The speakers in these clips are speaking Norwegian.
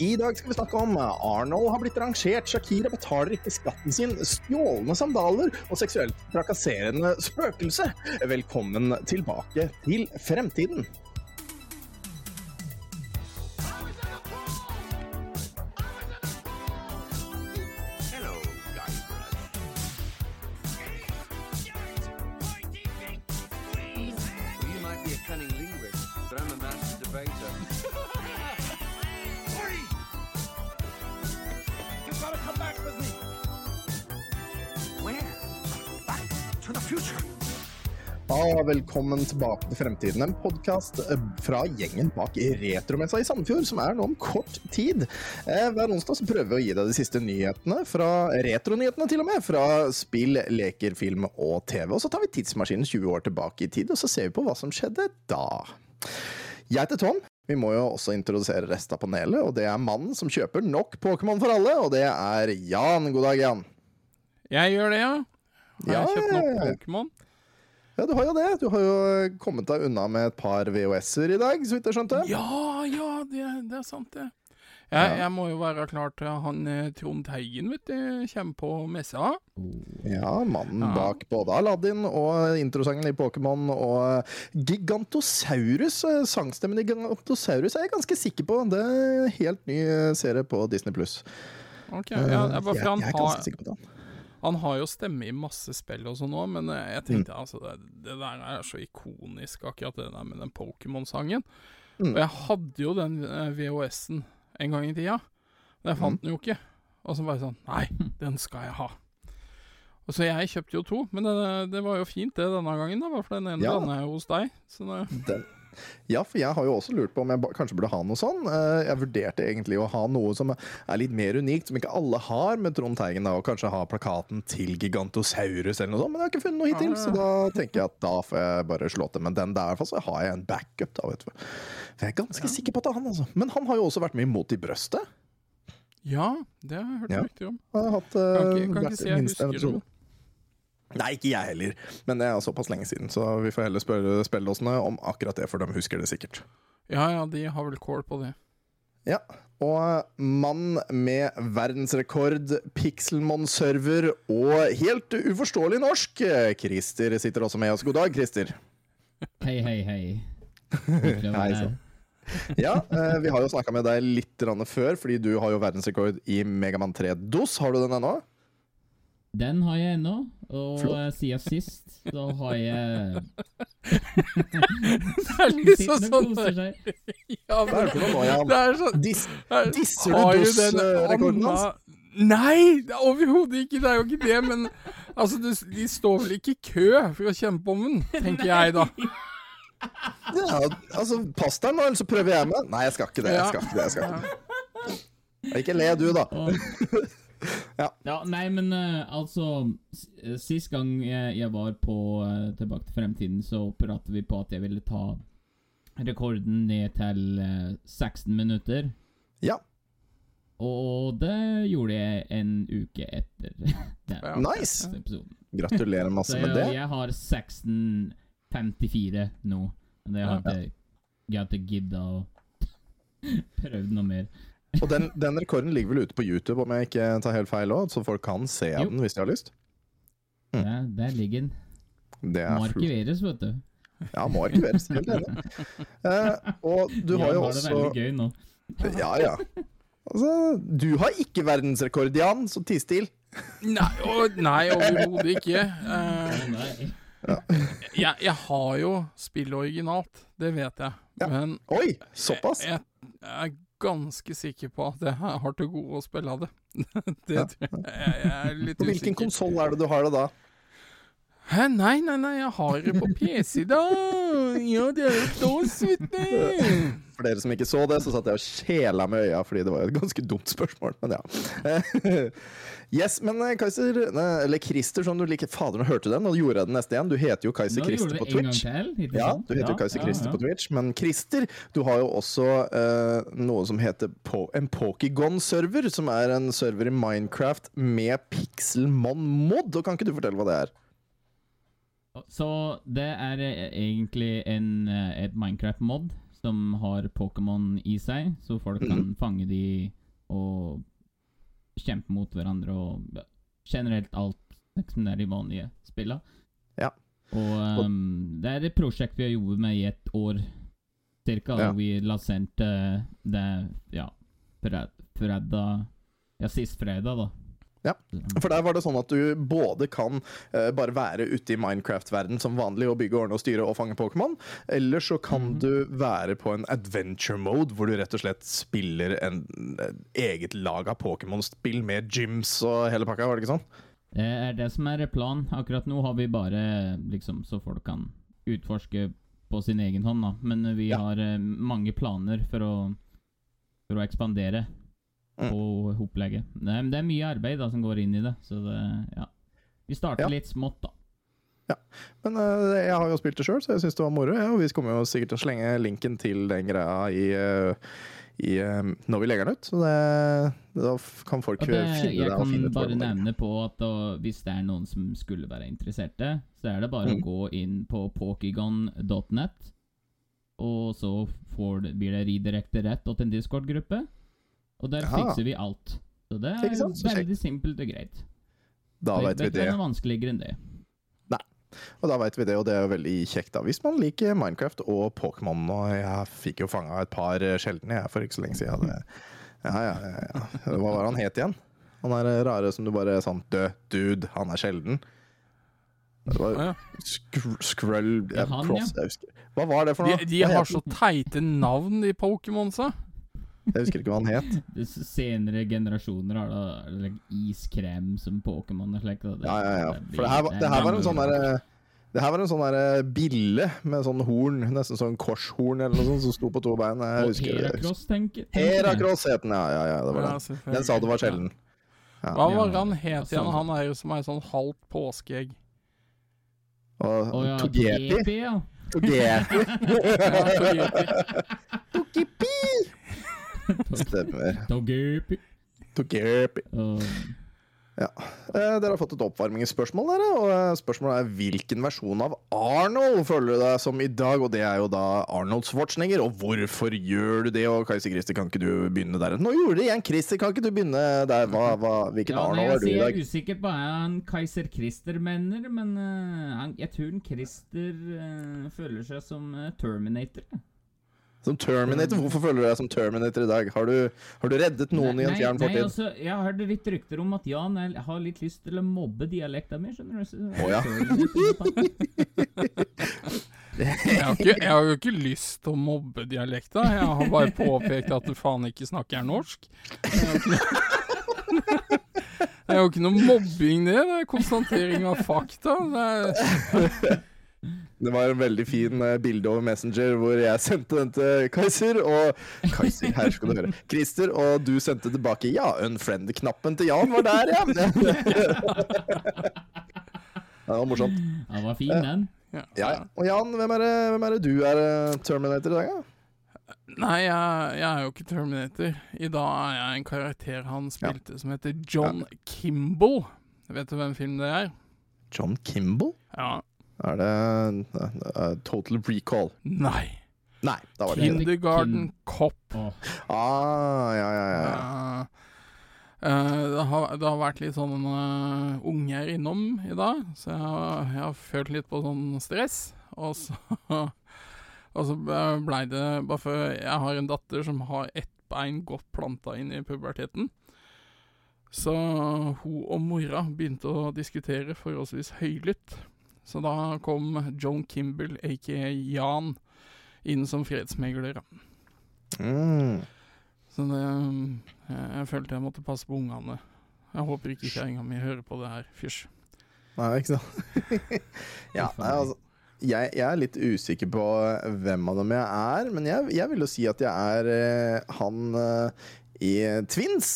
I dag skal vi snakke om Arnold har blitt rangert, Shakira betaler ikke skatten sin, stjålne sandaler og seksuelt trakasserende spøkelse. Velkommen tilbake til fremtiden. Velkommen tilbake til Fremtiden, en podkast fra gjengen bak Retromessa i Sandefjord, som er nå om kort tid. Eh, Hver onsdag så prøver vi å gi deg de siste nyhetene, fra retronyhetene til og med, fra spill, leker, film og TV. Og så tar vi tidsmaskinen 20 år tilbake i tid, og så ser vi på hva som skjedde da. Jeg heter Tom. Vi må jo også introdusere resten av panelet, og det er mannen som kjøper nok Pokémon for alle, og det er Jan. God dag, Jan. Jeg gjør det, ja. Har jeg kjøpt nok. Pokémon? Ja, du har jo det. Du har jo kommet deg unna med et par VHS-er i dag, så vidt jeg skjønte. Ja, ja, det, det er sant, det. Jeg, Ja. jeg må jo være klar til han eh, Trond Teigen, vet du, kommer på messa. Ja, mannen Ja. bak både Aladdin og introsangen i Pokémon og Gigantosaurus. eh, Sangstemmen i Gigantosaurus er jeg ganske sikker på. Det er en helt ny eh, serie på Disney pluss. Okay, ja, jeg, jeg er ganske sikker på det. Han har jo stemme i masse spill og sånn òg, men eh, jeg tenkte altså det, det der er så ikonisk, akkurat det der med den Pokémon-sangen. Mm. Og jeg hadde jo den eh, VHS-en en gang i tida, men jeg fant den jo ikke. Og så bare sånn Nei, den skal jeg ha. Og Så jeg kjøpte jo to, men det, det var jo fint det denne gangen, da, for den ene Ja. landa jo hos deg. Så det, Den. Ja, for jeg har jo også lurt på om jeg kanskje burde ha noe sånn. Eh, Jeg vurderte egentlig å ha noe som er litt mer unikt, som ikke alle har med Trond Teigen, da, og kanskje ha plakaten til Gigantosaurus eller noe sånt, men jeg har ikke funnet noe hittil, så da tenker jeg at da får jeg bare slå til. Men den der, fall, så har jeg en backup, da, vet du. For jeg er ganske sikker på at det er han, altså. Men han har jo også vært med i Mot i brøstet. Ja, det har jeg hørt Ja. rykter om. Jeg har hatt, Kan eh, ikke, kan ikke si jeg minst en husker det. Nei, ikke jeg heller, men det er såpass lenge siden, så vi får heller spørre spilledåsene om akkurat det, for de husker det sikkert. Ja ja, de har vel kål på det. Ja, og mann med verdensrekord, Pixelmon-server og helt uforståelig norsk, Christer sitter også med oss. God dag, Christer. Hei, hei, hei. Hei, sann. Ja, eh, vi har jo snakka med deg litt før, fordi du har jo verdensrekord i Megaman 3 DOS. Har du den ennå? Den har jeg ennå, og Flott. eh, siden sist da har jeg Det er liksom sånn ja, det er sånn Dis er- disser du har DOS-rekorden hans? Nei, det er overhodet ikke. Det er jo ikke det, men altså, du, de står vel ikke i kø for å kjempe om den, tenker jeg da. Ja, altså, pass deg nå, ellers så prøver jeg med. Nei, jeg skal ikke det. Jeg skal ikke det. Jeg skal ikke det. Ikke le du, da. Ja. ja, nei, men eh, altså eh, Sist gang jeg, jeg var på uh, Tilbake til fremtiden, så pratet vi på at jeg ville ta rekorden ned til uh, 16 minutter. Ja, Og det gjorde jeg en uke etter den nice. episoden. Gratulerer masse Så med det. jeg har 16.54 nå. Men jeg har ikke, jeg har ikke gidda å prøvd noe mer. Og den, den rekorden ligger vel ute på YouTube, om jeg ikke tar helt feil òg, så folk kan se Jo. den hvis de har lyst. Mm. Der, der ligger den. Det er Må arkiveres, vet du. Ja, må arkiveres. Helt enig. Eh, og du har jo har det også veldig gøy nå. Ja, ja. Altså, du har ikke verdensrekord, Jan, så ti stille. Nei, nei overhodet ikke. Eh, nei. jeg, jeg har jo spillet originalt, det vet jeg. Ja. Men Oi, såpass? jeg, jeg er ganske sikker på at jeg har til gode å spille av det. det tror jeg. jeg. Jeg er litt usikker. hvilken konsoll er det du har det da? Hæ, nei, nei, nei, jeg har det på PC, da. Ja, det er jo vet du. For dere som ikke så det, så satt jeg og kjela med øya fordi det var et ganske dumt spørsmål, men ja. Yes, men eh, Kaiser, eller Christer som du liker Fader, nå hørte du den, og gjorde jeg den neste igjen. Du heter jo Kaiser Christer på Twitch. til. Ja, du heter jo Kaiser ja, Christer ja. på Twitch, men Christer, du har jo også uh, noe som heter po en Pokégon-server, som er en server i Minecraft med Pixelmon-mod. Kan ikke du fortelle hva det er? Så det er eh, egentlig en, eh, et Minecraft-mod som har Pokémon i seg, så folk kan fange de og kjempe mot hverandre og ja, generelt alt liksom det er de vanlige spillene. Ja. Og um, det er et prosjekt vi har jobbet med i et år cirka, Ja. og vi lanserte det ja, fred, fredag Ja, sist fredag, da. Ja. For der var det sånn at du både kan uh, bare være ute i Minecraft-verden som vanlig og bygge, ordne og styre og fange Pokémon, eller så kan Mhm. du være på en adventure mode hvor du rett og slett spiller en, en eget lag av Pokémon-spill med gyms og hele pakka, var det ikke sånn? Det er det som er planen. Akkurat nå har vi bare liksom så folk kan utforske på sin egen hånd, da. Men vi Ja. har uh, mange planer for å, for å ekspandere. På opplegget. Det er, det er mye arbeid da som går inn i det, så det Ja. Vi starter Ja. litt smått, da. Ja. Men uh, jeg har jo spilt det sjøl, så jeg syns det var moro. Ja, og vi kommer jo sikkert til å slenge linken til den greia i, uh, i uh, når vi legger den ut. Så det, da kan folk det, finne jeg det Jeg kan bare nevne på at da, hvis det er noen som skulle være interesserte, så er det bare Mm. å gå inn på pokygon.net, og så får blir det redirekte rett til en Discord-gruppe, og der Aha. fikser vi alt. Så det er Så veldig simpelt og greit. Da vet vi det er det. noe vanskeligere enn det. Og da vet vi det, og det er jo veldig kjekt da. Hvis man liker Minecraft og Pokémon, og jeg fikk jo fanga et par sjeldne jeg for ikke så lenge siden. Det, ja, ja, ja, ja. Hva var han het igjen? Han er rare som du bare er sånn Død dude, han er sjelden. Det var Å, ja. skr Skrull Ja, han, cross, husker. Hva var det for De, noe? de de har så teite navn, de Pokémonsa. Jeg husker ikke hva han het. Senere generasjoner har da like iskrem som Pokémon og slikt. Ja, ja, ja. For det her, var- det her var en sånn derre det her var en sånn der bille med sånn horn, nesten sånn korshorn eller noe sånt, som sto på to bein. Jeg Og husker. Heracross, tenker jeg. Heracross het den, ja. ja, ja det var Ja, den. sa du var sjelden. Ja. Hva var han het igjen? Han er jo som ei sånn halvt påskeegg. Og Å ja, Togepi. Togepi. Togepi. Stemmer. Togepi. Togepi. Og Ja. Eh, dere har fått et oppvarmingsspørsmål, dere. Og eh, spørsmålet er hvilken versjon av Arnold føler du deg som i dag? Og det er jo da Arnold Schwarzenegger. Og hvorfor gjør du det? Og Kajsi Christer, kan ikke du begynne der? Nå gjorde det igjen, Christer. Kan ikke du begynne der? Hva, hva, hvilken ja, Arnold er altså, du i dag? jeg er usikker på hva han Kaiser Christer mener, men uh, jeg tror Christer uh, føler seg som uh, Terminator. Som Terminator? Hvorfor føler du deg som Terminator i dag? Har du, har du reddet noen nei, i en fjern nei, fortid? altså, jeg har hørt litt rykter om at Jan har litt lyst til å mobbe dialekta mi, skjønner du. Så- Å, ja. Jeg har, ikke, jeg har jo ikke lyst til å mobbe dialekta. Jeg har bare påpekt at du faen ikke snakker norsk. Det er jo ikke noe mobbing, det. Det er konstatering av fakta. Det er, Det var en veldig fin eh, bilde over Messenger hvor jeg sendte den til Kaiser, og Kaiser, her skal du høre. Christer, og du sendte tilbake ja, unfriend-knappen til Jan var der, ja. Det var morsomt. Den var fin, den. ja. Ja, ja. Og Jan, hvem er, det, hvem er det du er eh, Terminator i dag, da? Nei, jeg, jeg er jo ikke Terminator. I dag er jeg en karakter han spilte som heter John Kimball. Vet du hvem film det er? John Kimball? Ja. Er det uh, Total Recall? Nei. Nei, da var det det. Kindergarten Cop. Oh. Ah, ja, ja, ja. Eh, eh, det, har, det har vært litt sånn uh, unger innom i dag, så jeg, har- jeg har følt litt på sånn stress. Og så, og så blei det Bare for jeg har en datter som har ett bein godt planta inn i puberteten. Så hun og mora begynte å diskutere forholdsvis høylytt. Så da kom John Kimball, aka Jan, inn som fredsmegler. Mm. Så det jeg, jeg følte jeg måtte passe på ungene. Jeg håper ikke kjerringa mi hører på det her. Fysj. Nei, ikke sant? ja, nei, altså, jeg, jeg er litt usikker på hvem av dem jeg er, men jeg, jeg vil jo si at jeg er eh, han eh, i Twins.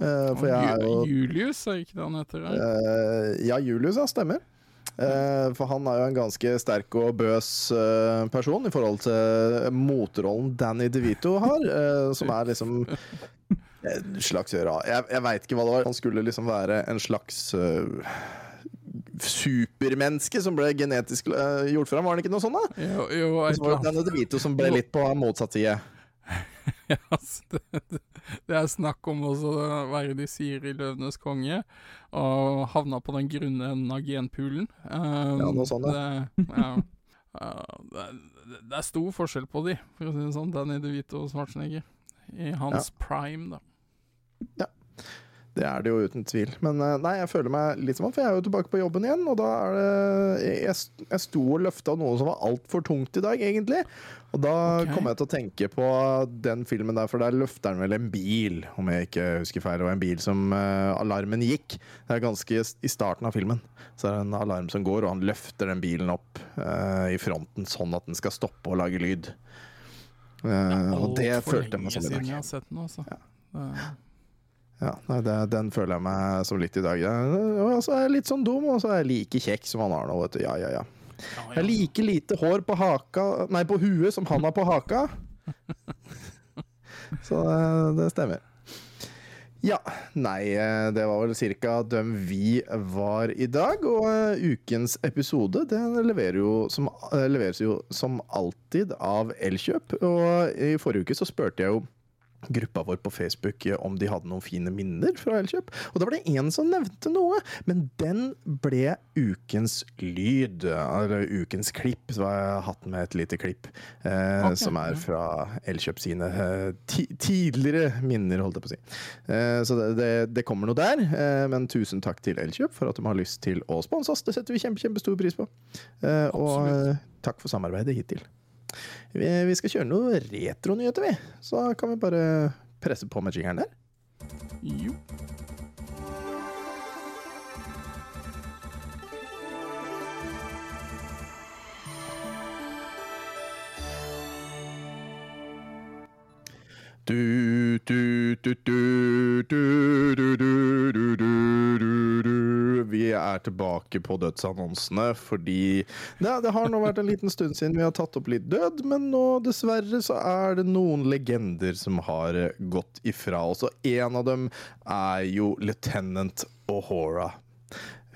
Eh, for jeg er jo Julius, er ikke det han heter? eh, Ja, Julius, ja, stemmer. Eh, for han er jo en ganske sterk og bøs eh, person i forhold til motrollen Danny DeVito har, eh, som er liksom en slags Jeg, jeg veit ikke hva det var. Han skulle liksom være en slags supermenneske som ble genetisk uh, gjort fram, var det ikke noe sånt, da? Jo, jo var det. Danny DeVito som ble litt på motsatt side. Ja, altså, det, det, er snakk om å være de Siri Løvenes konge, og havna på den grunne enden av genpoolen. Um, Ja, noe sånt, det, ja. Ja, det, det er stor forskjell på de, for å si det sånn. Danny DeVito og Schwarzenegger. I hans prime, da. Det er det jo uten tvil. Men eh, nei, jeg føler meg litt som han, for jeg er jo tilbake på jobben igjen. Og da er det Jeg, jeg sto og løfta noe som var altfor tungt i dag, egentlig. Og da okay. kom jeg til å tenke på den filmen der, for der løfter han vel en bil, om jeg ikke husker feil. Det var en bil som uh, alarmen gikk. Det er ganske i starten av filmen. Så er det en alarm som går, og han løfter den bilen opp uh, i fronten sånn at den skal stoppe og lage lyd. Eh, og det følte jeg meg som i dag. jeg har sett den, altså. Det- Ja, nei, det, den føler jeg meg som litt i dag. Og så er jeg litt sånn dum, og så er jeg like kjekk som han har nå, vet du. Ja, ja, ja. Jeg har like lite hår på haka Nei, på huet som han har på haka. Så eh, det stemmer. Ja, nei, eh, det var vel cirka dem vi var i dag. Og eh, ukens episode den leverer jo som, leveres jo som alltid av Elkjøp. Og i forrige uke så spurte jeg jo gruppa vår på Facebook eh, om de hadde noen fine minner fra Elkjøp. Og da var det en som nevnte noe, men den ble ukens lyd. Eller ukens klipp. Så har jeg hatt med et lite klipp eh, okay. som er fra Elkjøp sine eh, tidligere minner, holdt jeg på å si. Eh, så det, det, det kommer noe der. Eh, men tusen takk til Elkjøp for at de har lyst til å sponse oss. Det setter vi kjempe, kjempestor pris på. Eh, og takk for samarbeidet hittil. Vi, vi skal kjøre noen retronyheter, vi. Så kan vi bare presse på med jingeren der. Jo. Du, du, du, du, du, du, du, du, du, du. Vi er tilbake på dødsannonsene fordi det, det har nå vært en liten stund siden vi har tatt opp litt død, men nå dessverre så er det noen legender som har eh, gått ifra oss, og en av dem er jo Lieutenant O'Hora.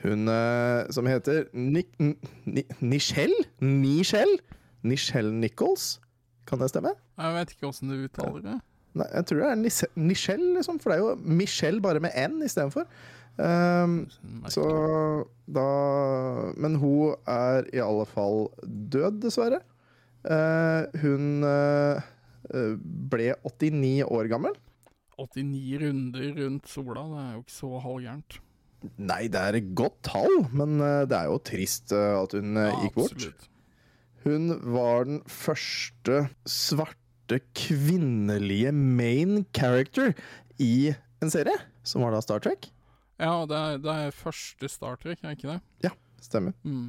Hun eh, som heter Ni Ni Nichelle? Nichelle? Nichelle Nichols? Kan det stemme? Jeg vet ikke åssen du uttaler det. Nei, jeg tror det er Nichelle, liksom, for det er jo Michelle bare med N istedenfor. Um, så da Men hun er i alle fall død, dessverre. Uh, hun eh, eh, ble 89 år gammel. 89 runder rundt sola, det er jo ikke så halvgærent. Nei, det er et godt tall, men eh, det er jo trist at hun Ja, gikk bort. absolutt. Hun var den første svarte kvinnelige main character i en serie, som var da Star Trek. Ja, det er, det er første Star Trek, er ikke det? Ja, Stemmer. Mm.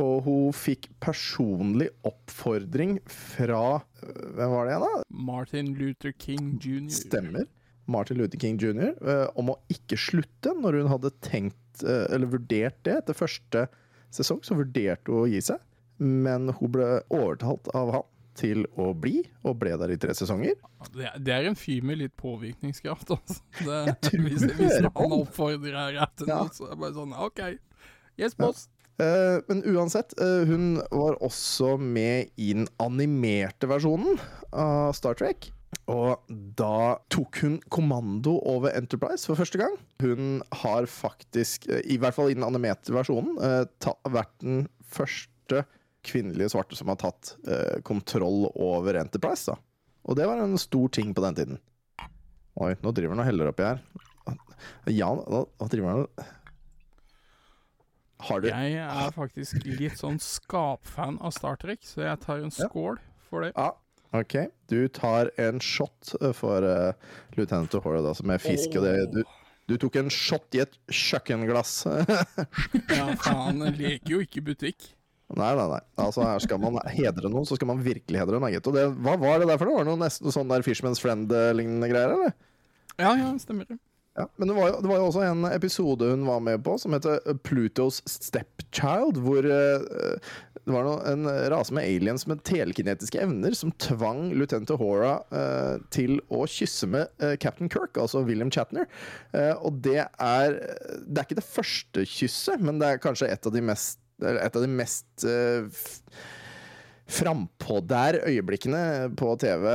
Og hun fikk personlig oppfordring fra øh, Hvem var det igjen, da? Martin Luther King jr. Stemmer. Martin Luther King jr. øh, om å ikke slutte når hun hadde tenkt, øh, eller vurdert det etter første sesong, så vurderte hun å gi seg. Men hun ble overtalt av han til å bli, og ble der i tre sesonger. Det, er- det en fyr med litt påvirkningskraft, altså. Det, tror hvis, hvis han oppfordrer her etter Ja. noe, så er det bare sånn OK. Yes, boss. Eh, men uansett, uh, hun var også med i den animerte versjonen av Star Trek. Og da tok hun kommando over Enterprise for første gang. Hun har faktisk, eh, i hvert fall i den animerte versjonen, vært den første kvinnelige svarte som har tatt eh, kontroll over Enterprise. Da. Og det var en stor ting på den tiden. Oi, nå driver han og heller oppi her. Jan, hva driver han og Har du Jeg er faktisk litt sånn skapfan av Star Trek, så jeg tar en Ja. skål for det. Ja, ok. Du tar en shot eh, for uh, Lieutenant O'Hora, da, som er fisk. Og det, du, du tok en shot i et kjøkkenglass. Ja, faen, jeg leker jo ikke butikk. Nei, nei, nei. Altså, her skal man hedre noen, så skal man virkelig hedre dem. gitt. Og det, hva var det der for noe? Var det noe nesten sånn der Fishman's Friend-lignende greier, eller? Ja, ja, stemmer det. Ja, men det var, jo, det var jo også en episode hun var med på som heter Plutos Stepchild, hvor uh, det var noe, en rase med aliens med telekinetiske evner som tvang Lieutenant Hora uh, til å kysse med uh, Captain Kirk, altså William Chatner. Eh, og det er Det er ikke det første kysset, men det er kanskje et av de mest, et av de mest uh, frampå der øyeblikkene på TV,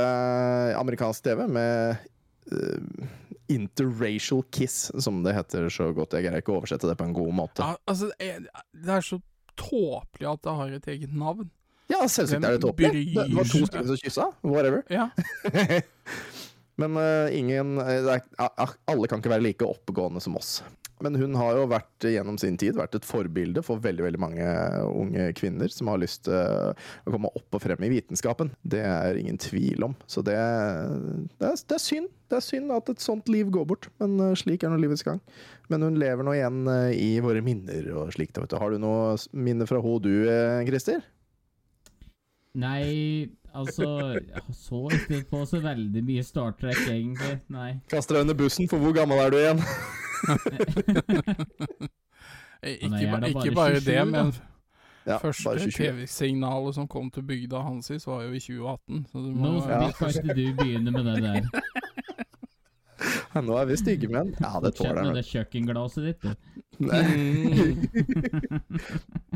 amerikansk TV, med uh, interracial kiss, som det heter så godt. Jeg greier ikke å oversette det på en god måte. Ja, altså, det er, det er så tåpelig at det har et eget navn. Ja, selvsagt er det tåpelig. Det, var to stykker som kyssa. Whatever. Ja. Men eh, ingen eh, Alle kan ikke være like oppegående som oss. Men hun har jo vært eh, gjennom sin tid vært et forbilde for veldig veldig mange unge kvinner som har lyst til å komme opp og frem i vitenskapen. Det er ingen tvil om. Så det, det, er, det er synd. Det er synd at et sånt liv går bort, men slik er nå livets gang. Men hun lever nå igjen i våre minner og slikt. Har du noe minne fra henne du, Christer? Nei, altså Jeg så ikke på så veldig mye Star Trek, egentlig. Nei. Kaster deg under bussen, for hvor gammel er du igjen? ikke, er Ikke, ba, ikke bare bare 27 det, men Ja, første TV-signalet som kom til bygda hans, var jo i 2018. Så du må, Nå Ja. kan ikke du begynne med det der. Ja, Nå er vi stygge menn. Ja, det Kjenn Fortsett med det kjøkkenglasset ditt, du.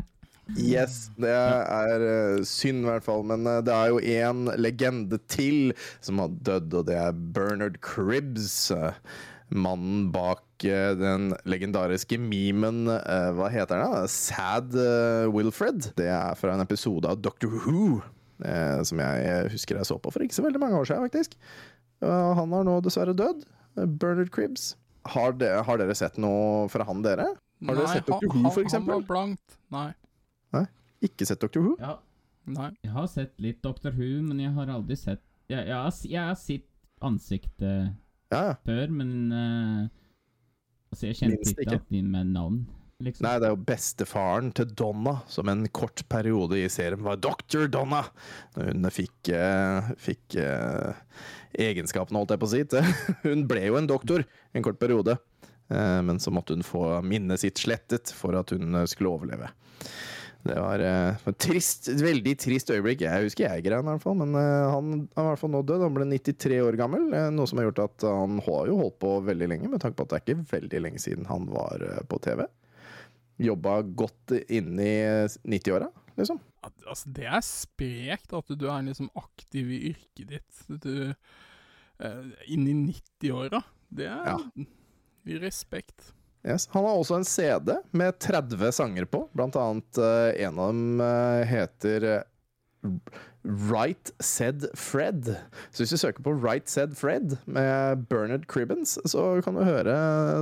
Yes, det er eh, synd i hvert fall. Men eh, det er jo én legende til som har dødd, og det er Bernard Cribbs. eh, Mannen bak den legendariske memen Hva heter den? da? Sad Wilfred. Det er fra en episode av Doctor Who. Som jeg husker jeg så på for ikke så veldig mange år siden, faktisk. Han har nå dessverre dødd. Bernard Cribbs. Har, de, har dere sett noe fra han, dere? Har dere Nei, sett Doctor Who, for eksempel? Han var blankt. Nei. Ikke sett Dr. Who? Ja, Nei. jeg har sett litt Doctor Who, men jeg har aldri sett Jeg, jeg, har, jeg har sett ansiktet Ja, ja. før, men uh, Altså, jeg kjente Minst ikke at de med navn, liksom. Nei, det er jo bestefaren til Donna, som en kort periode i serien var Dr. Donna. Når hun fikk, eh, fikk uh, egenskapene, holdt jeg på å si. Hun ble jo en doktor en kort periode, Uh, men så måtte hun få minnet sitt slettet for at hun eh, skulle overleve. Det var uh, et trist, et veldig trist øyeblikk. Jeg husker jeg greia, i hvert fall. Men uh, han er i hvert fall nå død. Han ble 93 år gammel, Uh, noe som har gjort at han har jo holdt på veldig lenge, med tanke på at det er ikke veldig lenge siden han var eh, på TV. Jobba godt inn i 90-åra, liksom. Altså, det er sprekt at du er liksom aktiv i yrket ditt du, eh, inn i 90-åra. Det er respekt. Yes. Han har også en CD med 30 sanger på, blant annet uh, en av dem uh, heter uh, Right Said Fred. Så hvis du søker på Right Said Fred med Bernard Cribbins, så kan du høre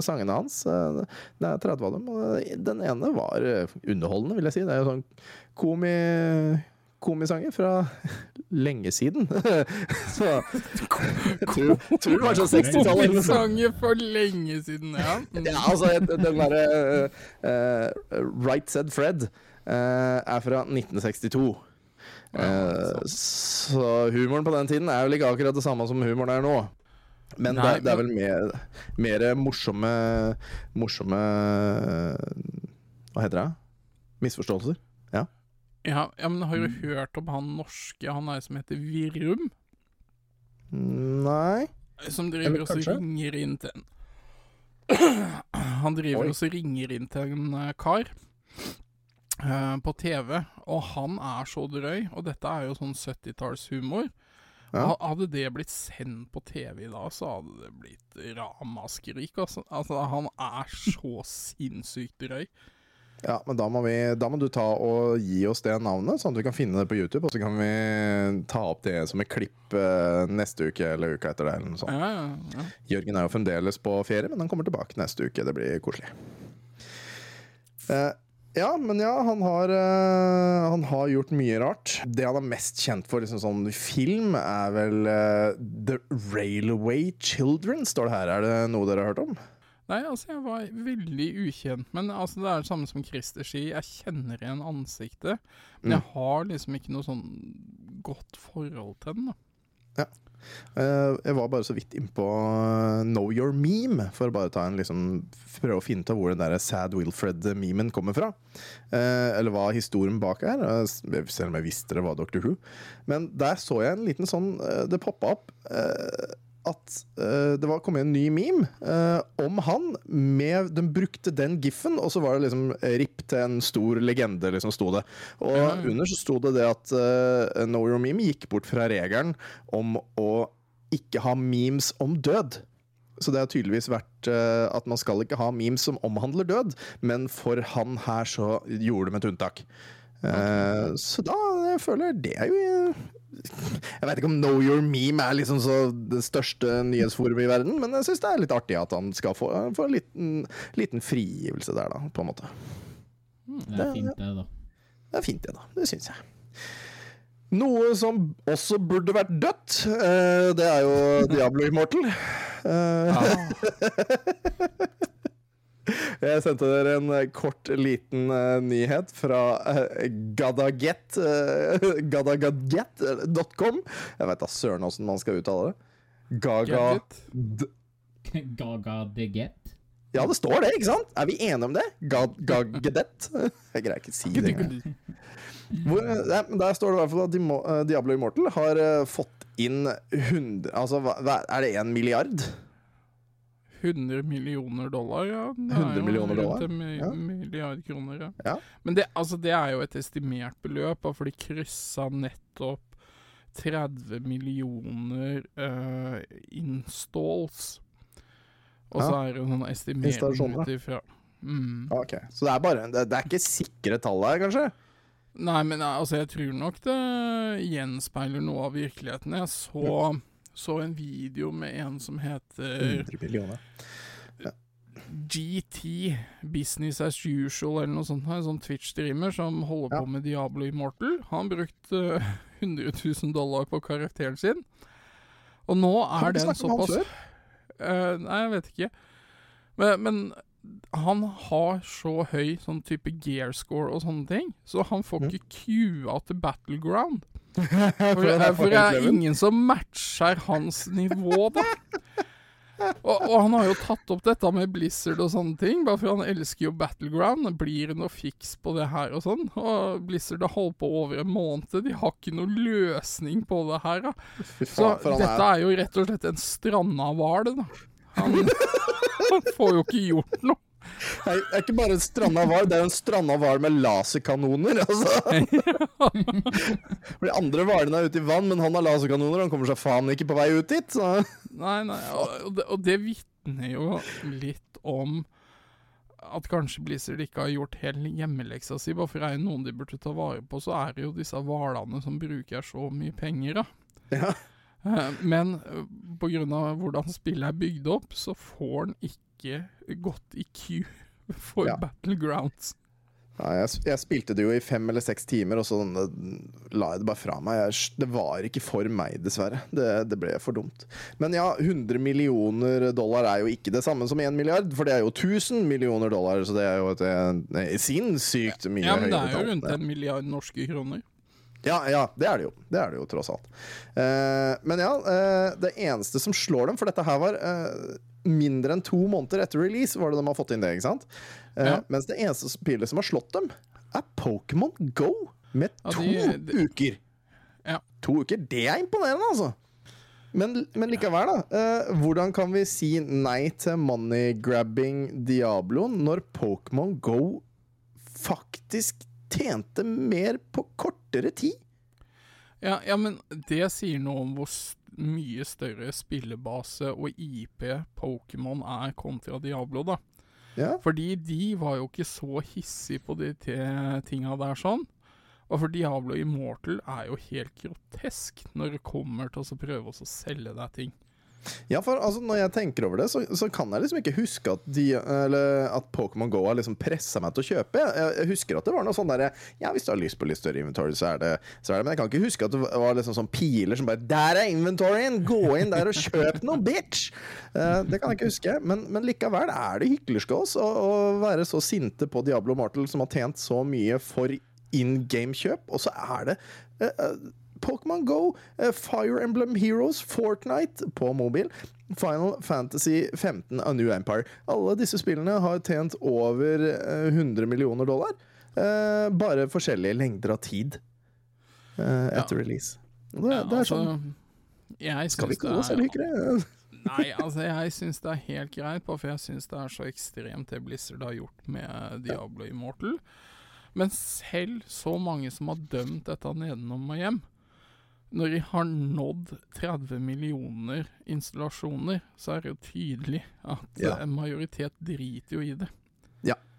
sangene hans. Det er 30 av dem, og den ene var underholdende, vil jeg si. Det er jo sånn komi komisanger fra lenge siden. så jeg tror, tror det var sånn 60-tallet. eller noe sånt. Sanger for lenge siden, ja. Mm. Ja, altså, den derre uh, Right Said Fred uh, er fra 1962. Eh, så humoren på den tiden er vel ikke akkurat det samme som humoren er nå. Men Nei, det, det er vel mer, mer morsomme Morsomme Hva heter det? Misforståelser? Ja, ja, men har du hørt om han norske, han er som heter Virum? Nei Som driver og ringer inn til en Han driver og ringer inn til en eh, kar uh, på TV, og han er så drøy, og dette er jo sånn 70-tallshumor. Ja. Hadde det blitt sendt på TV i dag, så hadde det blitt ramaskrik. Altså. altså, han er så sinnssykt drøy. Ja, men da må, vi, da må du ta og gi oss det navnet, sånn at vi kan finne det på YouTube. Og så kan vi ta opp det som et klipp eh, neste uke eller uka etter det. Eller noe sånt. Ja, ja, ja. Jørgen er jo fremdeles på ferie, men han kommer tilbake neste uke. Det blir koselig. Eh, ja, men ja, han har, uh, han har gjort mye rart. Det han er mest kjent for liksom sånn film, er vel uh, The Railway Children, står det her. Er det noe dere har hørt om? Nei, altså, jeg var veldig ukjent. Men altså, det er det samme som Christer sier. Jeg kjenner igjen ansiktet, men jeg har liksom ikke noe sånn godt forhold til den. da. Ja. jeg var bare så vidt innpå uh, Know Your Meme, for å bare ta en liksom prøve å finne ut av hvor den der Sad Wilfred-memen kommer fra. Eh, eller hva historien bak er, eh, selv om jeg visste det var Dr. Who. Men der så jeg en liten sånn eh, Det poppa opp eh, at uh, det var kommet en ny meme uh, om han. Med, de brukte den giffen, og så var det liksom RIP til en stor legende, liksom sto det. Og mm. under så sto det det at uh, Know Your Meme gikk bort fra regelen om å ikke ha memes om død. Så det har tydeligvis vært uh, at man skal ikke ha memes som omhandler død, men for han her så gjorde de et unntak. Eh, så da jeg føler jeg det er jo Jeg vet ikke om Know Your Meme er liksom så det største nyhetsforumet i verden, men jeg syns det er litt artig at han skal få, få en liten, liten frigivelse der, da, på en måte. Det er fint, det, da. Det er fint, det, da. Det syns jeg. Noe som også burde vært dødt, eh, det er jo Diablo Immortal. Eh, Jeg sendte dere en eh, kort, liten uh, nyhet fra uh, Gadaget uh. Jeg veit da søren åssen man skal uttale det. Gaga... Gagadeget? Ja, det står det, ikke sant? Er vi enige om det? Gad Gagadet? Jeg greier ikke å si det engang. Der står det i hvert fall at Diablo Immortal har fått inn 100 Altså, hva- er det én milliard? 100 millioner dollar, ja. Det 100 er jo millioner dollar? Ja. milliard kroner, ja. Ja. Men det, altså, det er jo et estimert beløp, for de kryssa nettopp 30 millioner uh, installs. Og så er det sånn estimering ut ifra mm. Ok, Så det er bare Det, det er ikke sikre tall her, kanskje? Nei, men eh, altså, jeg tror nok det gjenspeiler noe av virkeligheten. Jeg så, så en video med en som heter 100 millioner. GT, Business as usual, eller noe sånt. En sånn Twitch-streamer som holder Ja. på med Diablo Immortal. Han brukte uh, 100 000 dollar på karakteren sin. Og nå er den såpass? Eh, Nei, jeg vet ikke. Men, men han har så høy sånn type gear score og sånne ting, så han får Mm. ikke queua til Battleground. For For, er for det er ingen som matcher hans nivå, da. Og, og han har jo tatt opp dette med Blizzard og sånne ting, bare for han elsker jo Battleground. Blir det noe fiks på det her og sånn? Og Blizzard har holdt på over en måned, de har ikke noe løsning på det her, da. Så dette er jo rett og slett en stranda hval, da. Han, han får jo ikke gjort noe. Det er ikke bare en stranda hval, det er jo en stranda hval med laserkanoner, altså. For de andre hvalene er ute i vann, men han har laserkanoner, han kommer seg faen ikke på vei ut dit. Så. Nei, nei, og det, og det vitner jo litt om at kanskje Blizzard ikke har gjort hele hjemmeleksa si. Bare for er det noen de burde ta vare på, så er det jo disse hvalene som bruker så mye penger, da. Ja. Eh, Men pga. på grunn av hvordan spillet er bygd opp, så får han ikke gått i Q for Ja. Battlegrounds. Ja, jeg, jeg spilte det jo i fem eller seks timer, og så eh, la jeg det bare fra meg. Jeg, det var ikke for meg, dessverre. Det, det ble for dumt. Men ja, 100 millioner dollar er jo ikke det samme som 1 milliard, for det er jo 1000 millioner dollar, så det er jo et, eh, sinnssykt mye høyere Ja, men det er jo rundt en milliard norske kroner. Ja, ja, det er det jo. Det er det jo, tross alt. Eh, men ja, eh, det eneste som slår dem, for dette her var eh, mindre enn to måneder etter release, var det de har fått inn det, ikke sant? Eh, Ja. Mens det eneste spillet som har slått dem, er Pokémon Go, med Ja, to de- de- uker. Ja. To uker, det er imponerende, altså. Men, men likevel, da. Eh, hvordan kan vi si nei til money-grabbing Diablo når Pokémon Go faktisk tjente mer på kortere tid? Ja, ja, men det sier noe om hvor mye større spillebase og IP Pokémon er kontra Diablo, da. Ja. Fordi de var jo ikke så hissige på de te- tinga der sånn. Og for Diablo Immortal er jo helt grotesk når det kommer til å prøve å selge deg ting. Ja, for altså, når jeg tenker over det, så, så kan jeg liksom ikke huske at, de, at Pokémon GO har liksom pressa meg til å kjøpe. Jeg, jeg husker at det var noe sånn derre Ja, hvis du har lyst på litt større inventory, så er, det, så er det Men jeg kan ikke huske at det var liksom sånn piler som bare Der er inventoryen! Gå inn der og kjøp noe, bitch! Uh, det kan jeg ikke huske. Men, men likevel er det hyklerskås å, å være så sinte på Diablo Mortal, som har tjent så mye for in game-kjøp, og så er det eh, eh, Pokémon Go, eh, Fire Emblem Heroes, Fortnite på mobil, Final Fantasy 15 A New Empire. Alle disse spillene har tjent over eh, 100 millioner dollar. Eh, bare forskjellige lengder av tid eh, etter release. Det, Ja, det er altså, sånn jeg Skal vi gå kalle oss det er- selvhyggere? Nei, altså jeg syns det er helt greit, bare for jeg syns det er så ekstremt det Blizzard har gjort med Diablo Immortal. Men selv så mange som har dømt dette nedenom og hjem, når de har nådd 30 millioner installasjoner, så er det jo tydelig at Ja. en majoritet driter jo i det.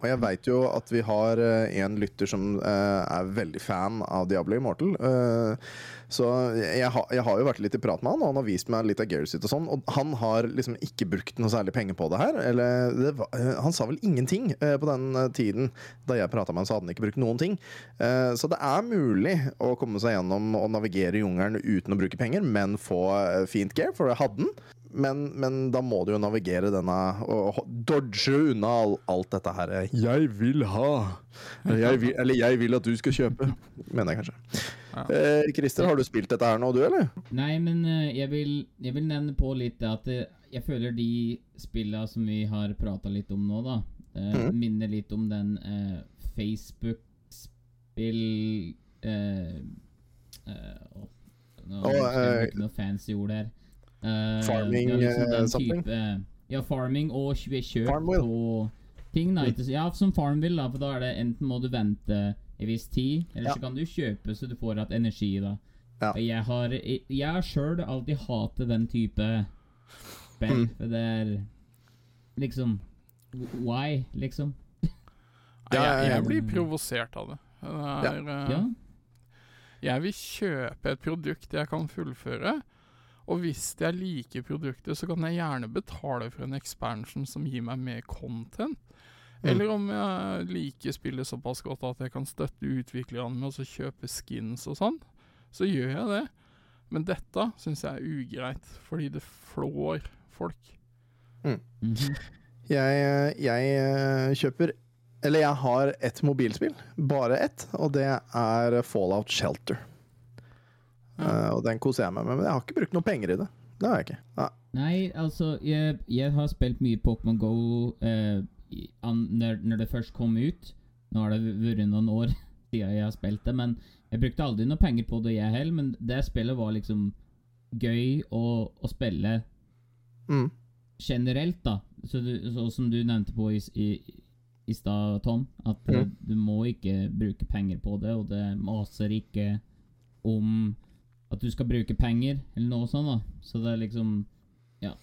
Og jeg veit jo at vi har eh, en lytter som eh, er veldig fan av Diablo Immortal. Eh, så jeg, har, jeg har jo vært litt i prat med han, og han har vist meg litt av gearet sitt og sånn. Og han har liksom ikke brukt noe særlig penger på det her. Eller det var, han sa vel ingenting på den tiden da jeg prata med han, så hadde han ikke brukt noen ting. Så det er mulig å komme seg gjennom og navigere i jungelen uten å bruke penger, men få fint gear, for det hadde han. Men, men da må du jo navigere denne og dodge unna all, alt dette her. Jeg vil ha Eller jeg vil, eller jeg vil at du skal kjøpe, mener jeg kanskje. Ja. Eh, Christer, har du spilt dette her nå, du, eller? Nei, men eh, jeg, vil, jeg vil nevne på litt at eh, jeg føler de spillene som vi har prata litt om nå, da, eh, mm. minner litt om den eh, Facebook-spill eh, eh, å, Nå oh, jeg bruke noe fancy ord her. Eh, Farming, liksom eh, den something? type- Ja, farming og kjø- kjøp Farmville. på ting. Da, ikke, ja, som Farmville, da, for da er det enten må du vente en viss tid, eller Ja. så kan du kjøpe så du får igjen energi. da Ja. Og Jeg har Jeg, jeg sjøl alltid hatet den type spill. Mm. For det er liksom Why, liksom? Ja, jeg, jeg blir provosert av det. det er, eh, Ja. Jeg vil kjøpe et produkt jeg kan fullføre. Og hvis jeg liker produktet, så kan jeg gjerne betale for en expansion som gir meg mer content. Mm. Eller om jeg liker spillet såpass godt at jeg kan støtte utviklerne med å kjøpe skins og sånn, så gjør jeg det. Men dette syns jeg er ugreit, fordi det flår folk. Mm. Jeg, jeg eh, kjøper Eller jeg har ett mobilspill. Bare ett, og det er Fallout Shelter. Eh, og den koser jeg meg med, men jeg har ikke brukt noe penger i det. Det har jeg ikke. Nei. Nei, altså, jeg, jeg har spilt mye Pokémon Go uh, når, når det først kom ut. Nå har det vært noen år siden jeg har spilt det, men jeg brukte aldri noe penger på det, jeg heller. Men det spillet var liksom gøy å, å spille Mm. generelt, da. Så, du, så som du nevnte på i, i, i stad, Tom, at mm. Mhm. du må ikke bruke penger på det, og det maser ikke om at du skal bruke penger, eller noe sånt, da. Så det er liksom Ja.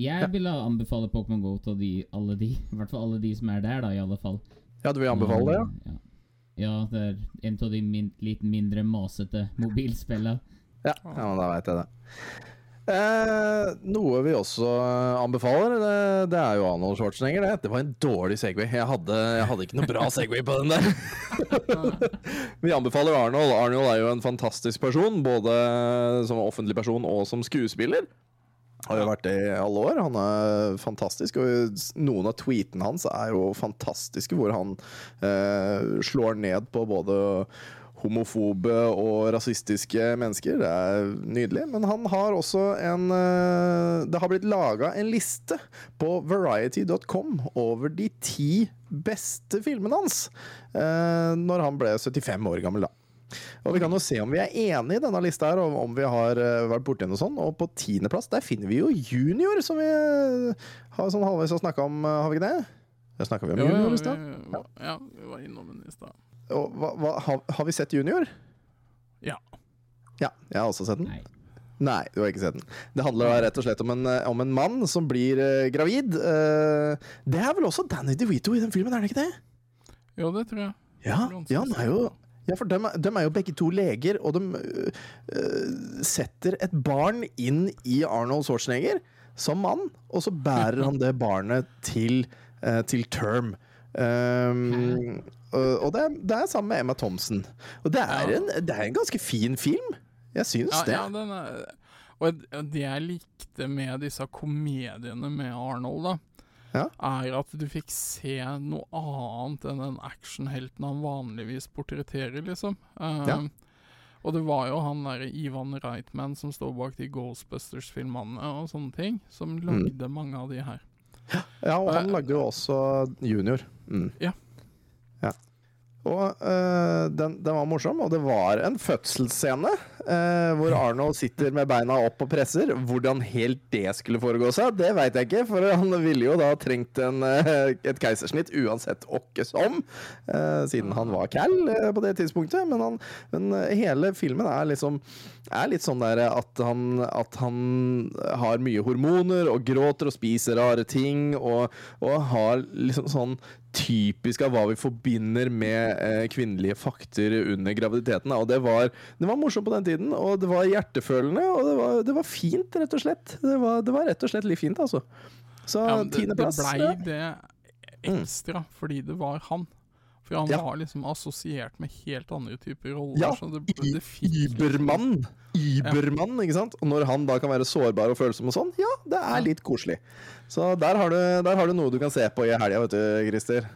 Jeg ville anbefale Pokémon GO til de, alle de, i hvert fall alle de som er der, da, i alle fall. Ja, du vil anbefale det, ja? Ja, ja det er en av de min, litt mindre masete mobilspillene. Ja, ja men da veit jeg det. Eh, noe vi også anbefaler, det, det er jo Arnold Schwarzenegger. Det. det var en dårlig Segway. Jeg hadde, jeg hadde ikke noe bra Segway på den der. vi anbefaler Arnold. Arnold er jo en fantastisk person, både som offentlig person og som skuespiller. Har jo vært det i alle år. Han er fantastisk. Og noen av tweetene hans er jo fantastiske, hvor han eh, slår ned på både homofobe og rasistiske mennesker. Det er nydelig. Men han har også en eh, Det har blitt laga en liste på variety.com over de ti beste filmene hans eh, når han ble 75 år gammel, da. Og vi kan jo se om vi er enige i denne lista her, og om vi har eh, vært borti noe sånt. Og på tiendeplass der finner vi jo Junior, som vi har sånn halvveis å snakke om, har vi ikke det? Det snakka vi om Ja, ja, Junior i stad. vi, ja, vi var innom den i stad. Og hva, hva, har, har vi sett Junior? Ja. Ja, jeg har også sett den. Nei. Nei, du har ikke sett den. Det handler da rett og slett om en, eh, om en mann som blir uh, gravid. Uh, det er vel også Danny DeVito i den filmen, er det ikke det? Jo, det tror jeg. Ja, ja han er jo ja, for dem, er- dem er jo begge to leger, og de uh, setter et barn inn i Arnold Schwarzenegger som mann, og så bærer han det barnet til, til term. Um, og det, er, det er sammen med Emma Thompson. Og det er, en, det er en ganske fin film. Jeg syns Ja, det. ja, den er, og det jeg likte med disse komediene med Arnold, da, Ja. er at du fikk se noe annet enn den actionhelten han vanligvis portretterer, liksom. Uh, Ja. Og det var jo han derre Ivan Reitman som står bak de Ghostbusters-filmene og sånne ting, som Mm. lagde mange av de her. Ja, og han lagde jo også Junior. Mm. Ja. Og eh, den, den var morsom, og det var en fødselsscene eh, hvor Arnold sitter med beina opp og presser. Hvordan helt det skulle foregå seg, det veit jeg ikke, for han ville jo da trengt en, eh, et keisersnitt uansett åkke som, siden han var cal på det tidspunktet. Men, han, men hele filmen er liksom er litt sånn der at han, at han har mye hormoner og gråter og spiser rare ting, og, og har liksom sånn typisk av hva vi forbinder med eh, kvinnelige fakter under graviditeten. Og det var, det var morsomt på den tiden, og det var hjertefølende, og det var, det var fint, rett og slett. Det var, det var rett og slett litt fint, altså. Så Ja, tiendeplass. det, blei det ekstra fordi det var han. For han Ja. var liksom assosiert med helt andre typer roller. Ja, Ibermann. det, det. Übermann, ikke sant? Og når han da kan være sårbar og følsom og sånn, ja, det er litt koselig. Så der har du, der har du noe du kan se på i helga, vet du, Christer.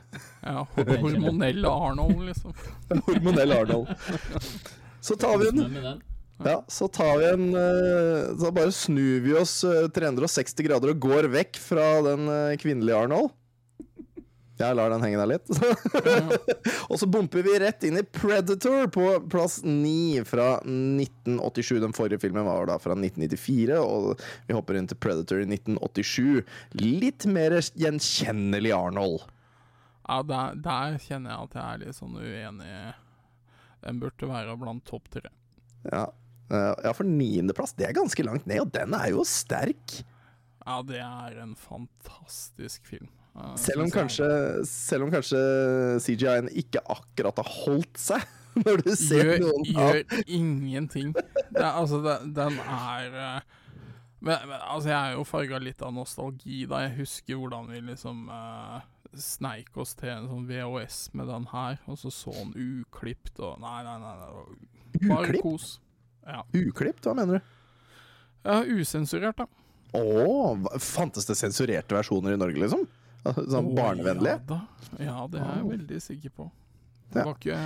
Ja, hormonell Arnold, liksom. Hormonell Arnold. Så tar vi en Ja, så tar vi en eh, Så bare snur vi oss eh, 360 grader og går vekk fra den eh, kvinnelige Arnold. Jeg lar den henge der litt. og så bumper vi rett inn i Predator på plass 9 fra 1987. Den forrige filmen var da fra 1994, og vi hopper inn til Predator i 1987. Litt mer gjenkjennelig Arnold. Ja, der, der kjenner jeg at jeg er litt sånn uenig. Den burde være blant topp tre. Ja, Eh, ja for niendeplass, det er ganske langt ned, og den er jo sterk. Ja, det er en fantastisk film. Ja, Selv om kanskje, selv om kanskje CGI-en ikke akkurat har holdt seg, når du ser gjør, noen av gjør ingenting. Det er, altså, det, den er eh, men, men, altså, jeg er jo farga litt av nostalgi, da. Jeg husker hvordan vi liksom uh, sneik oss til en sånn VHS med den her, og så så den uklipt og Nei, nei, nei. nei bare Uklipt? kos. Ja. Uklipt, hva mener du? ja, usensurert, da. Å, fantes det sensurerte versjoner i Norge, liksom? Sånn oh, barnevennlig? Ja, da. ja, det er jeg veldig sikker på. Det Ja. var ikke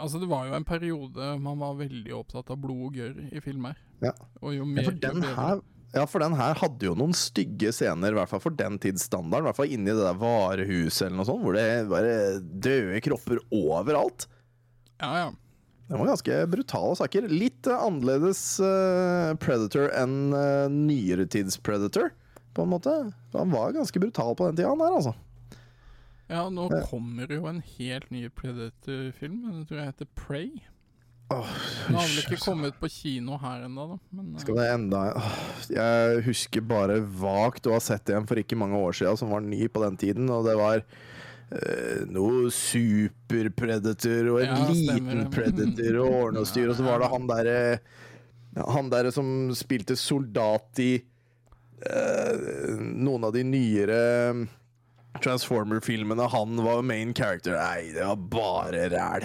Altså, det var jo en periode man var veldig opptatt av blod og gørr i filmer. Ja. Og jo Ja, mer for jo den bedre. her ja, for den her hadde jo noen stygge scener, i hvert fall for den tids standard. I hvert fall inni det der varehuset eller noe sånt, hvor det bare døde kropper overalt. Ja, ja. Det var ganske brutale saker. Litt eh, annerledes uh, Predator enn uh, nyere tids Predator, på en måte. Han var ganske brutal på den tida, han der, altså. Ja, nå kommer jo en helt ny Predator-film. Den tror jeg heter Prey. Åh, Den har vel ikke altså. kommet på kino her ennå, da. Men eh, Skal det enda Jeg husker bare vagt å ha sett en for ikke mange år siden som var ny på den tiden, og det var Uh, noe super-predator og en Ja, liten predator og ordne og styre, og så var det han derre Han derre som spilte soldat i eh, noen av de nyere Transformer-filmene. Han var main character. Nei, det var bare ræl.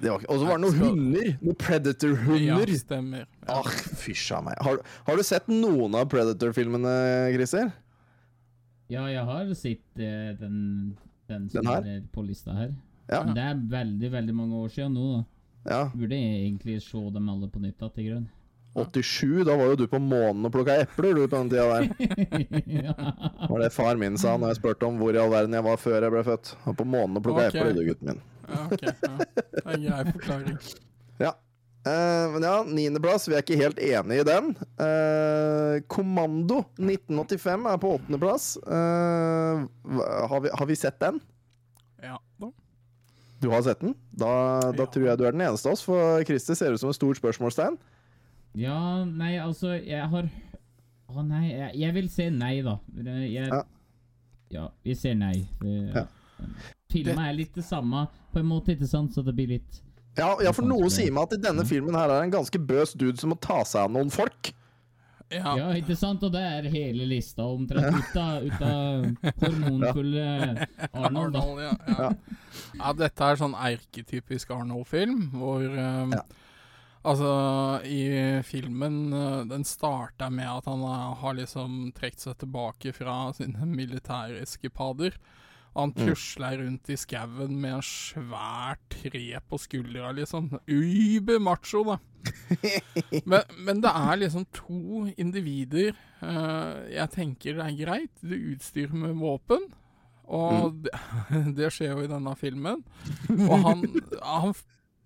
Det var ikke- Og så var det noen Skal- hunder. Noen Predator-hunder. Ja, stemmer. Ja. Ah, fysj av meg. Har, du- har du sett noen av Predator-filmene, Christer? Ja, jeg har sett eh, den, den som Den her? er på lista her. Ja. Men det er veldig, veldig mange år siden nå, da. ja. Burde jeg egentlig se dem alle på nytt, da, til grunn. 87, da var jo du på månen og plukka epler, du, på den tida der. Det Var det far min sa når jeg spurte om hvor i all verden jeg var før jeg ble født. Og på månen og plukka okay. epler, du, gutten min. Ja, ok. Ja. Det er en grei forklaring. Ja. Uh, men ja, niendeplass. Vi er ikke helt enig i den. Uh, Kommando 1985 er på åttendeplass. Uh, har, vi- har vi sett den? Ja, da. Du har sett den? Da, da Ja. tror jeg du er den eneste av oss, for Christer ser ut som et stort spørsmålstegn. Ja, nei, altså, jeg har Å nei, jeg, jeg vil se nei, da. Jeg, Ja. ja. vi ser nei. Vi- Ja. Filmen er litt det samme, på en måte, ikke sant? Så det blir litt Ja, ja, for noe sier meg at i Mm. denne filmen her er det en ganske bøs dude som må ta seg av noen folk. Ja. Ja, ikke sant? Og det er hele lista omtrent ut av, ut av hormonfulle Arnold. da. Arnold, ja, ja. ja, dette er sånn erketypisk Arnold-film, hvor um, Ja. Altså, i filmen eh, Den starter med at han eh, har liksom trukket seg tilbake fra sine militære eskipader. Og han tusler rundt i skauen med en svær tre på skuldra, liksom. Uber macho, da. men, men det er liksom to individer eh, jeg tenker det er greit. Du utstyrer med våpen, og det, det skjer jo i denne filmen. Og han, han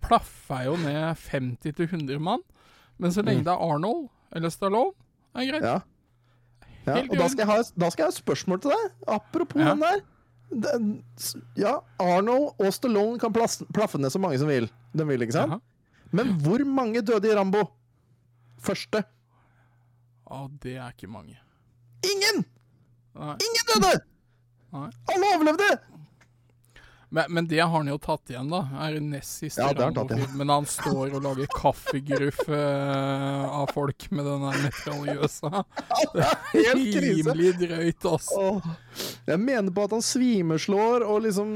plaffer jo ned 50-100 mann, men så lenge det er Arnold eller Stallone, er det greit. Ja. ja. Og da skal, ha, da skal jeg ha et spørsmål til deg. Apropos Ja. den der. Den, ja, Arnold og Stallone kan plaffe ned så mange som vil. De vil, ikke sant? Ja. Men hvor mange døde i Rambo? Første. Å, det er ikke mange. Ingen! Nei. Ingen døde! Nei. Alle overlevde! Men, men det har han jo tatt igjen, da. Er det nest siste Ja, det har han står og lager kaffegruff uh, av folk med den der metraljøsa. Helt krise. Rimelig drøyt, altså. Jeg mener på at han svimeslår og liksom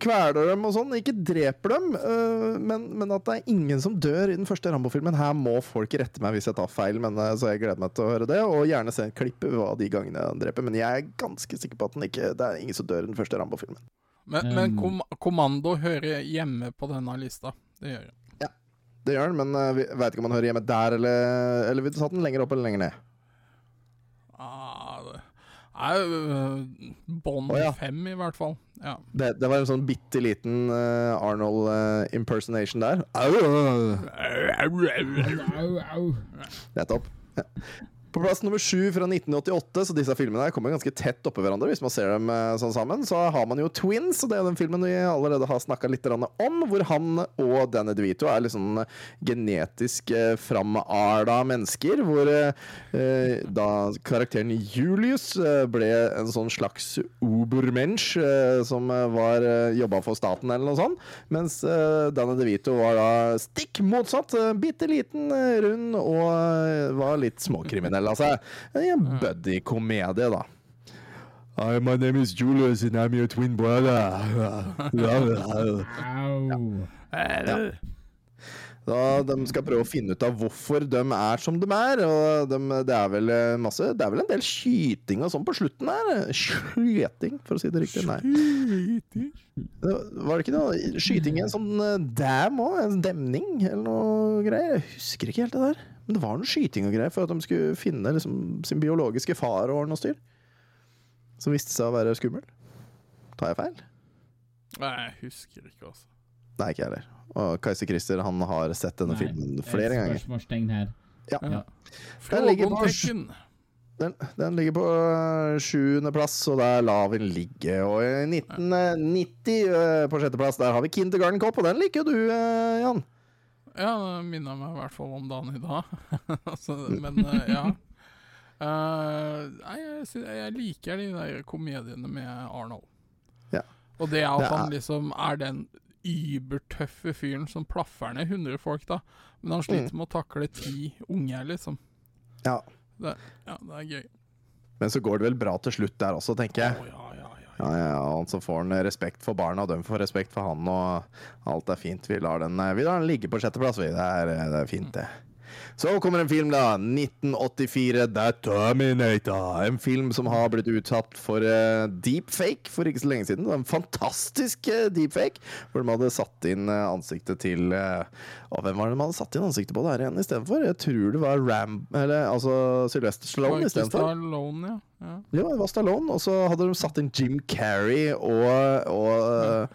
kveler dem og sånn. Ikke dreper dem, uh, men, men at det er ingen som dør i den første Rambo-filmen. Her må folk rette meg hvis jeg tar feil, men, uh, så jeg gleder meg til å høre det. Og gjerne se en klipp av de gangene han dreper. Men jeg er ganske sikker på at den ikke, det er ingen som dør i den første Rambo-filmen. Men, men Um. kom, Kommando hører hjemme på denne lista. Det gjør det. Det gjør den, men uh, vi veit ikke om han hører hjemme der, eller, eller vil du satt den lenger opp eller lenger ned? Ah, det er uh, Bond Å, ja. fem, i hvert fall. Ja. Det, det var en sånn bitte liten uh, Arnold uh, impersonation der. Au, au, au. Au, au. Nettopp. Ja. På plass nummer sju fra 1988, så disse filmene kommer ganske tett oppe hverandre. Hvis man ser dem eh, sånn sammen Så har man jo Twins, og det er den filmen vi allerede har snakka litt om. Hvor han og Danny DeVito er sånn genetisk eh, framarda mennesker. Hvor da karakteren Julius ble en sånn slags ubermensch eh, som var jobba for staten, eller noe sånt. Mens Danny DeVito var da stikk motsatt. Bitte liten, rund og var litt småkriminell av seg. En buddy-komedie, da. Hi, my name is Julius, and I'm your twin brother. ja. Da de skal prøve å finne ut av hvorfor de er som de er. Og de, det, er vel eh, masse, det er vel en del skyting og sånn på slutten her. Skyting, for å si det riktig. Nei. Var det ikke noe skyting i en sånn eh, dam òg? En demning eller noe greier? Jeg husker ikke helt det der. Men det var noe skyting og greier for at de skulle finne liksom, sin biologiske far og noe styr. Som viste seg å være skummel. Tar jeg feil? Nei, jeg husker ikke, altså. Nei, ikke jeg heller. Og Kaiser Christer han har sett denne Nei, filmen flere ganger. Spørsmålstegn her. Ja. Ja. Den ligger på Den, den ligger på øh, sjuendeplass, og der lar vi den ligge. Og i 1990 øh, på sjetteplass, der har vi Kindergarten Cop, og den liker jo du, Jan. Ja, det minner meg i hvert fall om dagen i dag. altså, men eh, ja. Uh, nei, jeg, jeg liker de der komediene med Arnold. Ja. Og det at Det er- han liksom er den ybertøffe fyren som plaffer ned 100 folk, da. Men han sliter med å takle ti unge, liksom. Ja. Det, ja, det er gøy. Men så går det vel bra til slutt der også, tenker jeg. Oh, ja, ja. Ja, og så får han respekt for barna, og de får respekt for han, og alt er fint. Vi lar den, vi lar den ligge på sjetteplass, vi. Det er, det er fint, det. Så kommer en film, da. 1984, The Terminator. En film som har blitt utsatt for uh, deepfake for ikke så lenge siden. En fantastisk uh, deepfake, hvor de hadde satt inn eh, ansiktet til uh, Hvem var det de hadde satt inn ansiktet på der igjen istedenfor? Jeg tror det var Ram... Eller altså Sylvester Stallone istedenfor. Stallone, ja. ja. Ja, det var Stallone, og så hadde de satt inn Jim Carrey og, og,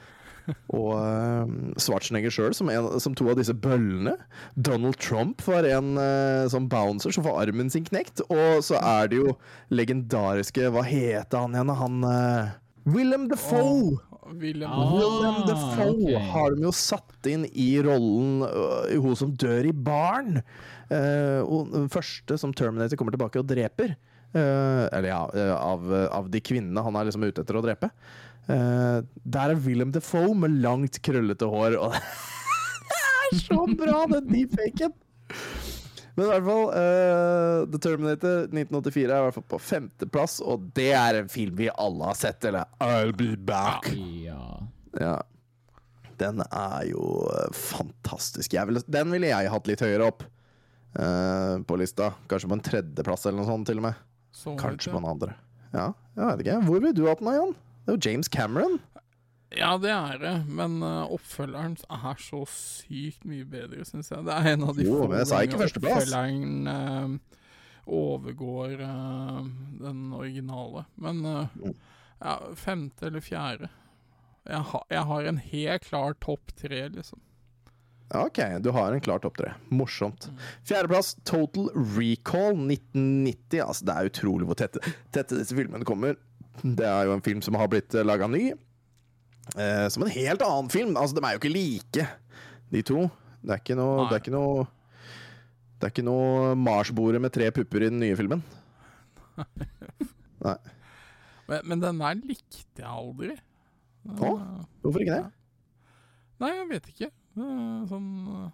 og uh, Schwarzenegger sjøl som, som to av disse bøllene. Donald Trump var en uh, sånn bouncer som får armen sin knekt. Og så er det jo legendariske Hva heter han igjen? Han uh, Willem Defoe! William Ah. Willem Defoe okay. har de jo satt inn i rollen uh, hun som dør i baren. Uh, og den første som Terminator kommer tilbake og dreper. Uh, eller ja, av, av de kvinnene han er liksom ute etter å drepe. Eh, der er Willem Defoe med langt, krøllete hår. Og det er så bra, den deepfaken! Men i hvert fall, uh, The Terminator 1984 er i hvert fall på femteplass, og det er en film vi alle har sett, eller I'll be back. Ja. Ja. Den er jo eh, fantastisk. Jeg ville, den ville jeg hatt litt høyere opp uh, på lista. Kanskje på en tredjeplass eller noe sånt, til og med. så Kanskje på en andre. Ja, jeg vet ikke. Hvor vil du hatt den, Jan? Det er jo James Cameron. Ja, det er det, men uh, oppfølgeren er så sykt mye bedre, syns jeg. Det er en av de Jo, få førsteplass. oppfølgeren uh, overgår uh, den originale. Men Mm. ja, femte eller fjerde. Jeg, ha, jeg har en helt klar topp tre, liksom. Ok, du har en klar topp tre. Morsomt. Fjerdeplass, Total Recall 1990. Altså, det er utrolig hvor tette, tette disse filmene kommer. Det er jo en film som har blitt laga ny. Eh, som en helt annen film. Altså, de er jo ikke like, de to. Det er ikke noe Nei. Det er ikke noe Det er ikke noe Mars-bordet med tre pupper i den nye filmen. Nei. Men, men den der likte jeg aldri. Å? Hvorfor ikke det? Nei, jeg vet ikke. Er sånn eh,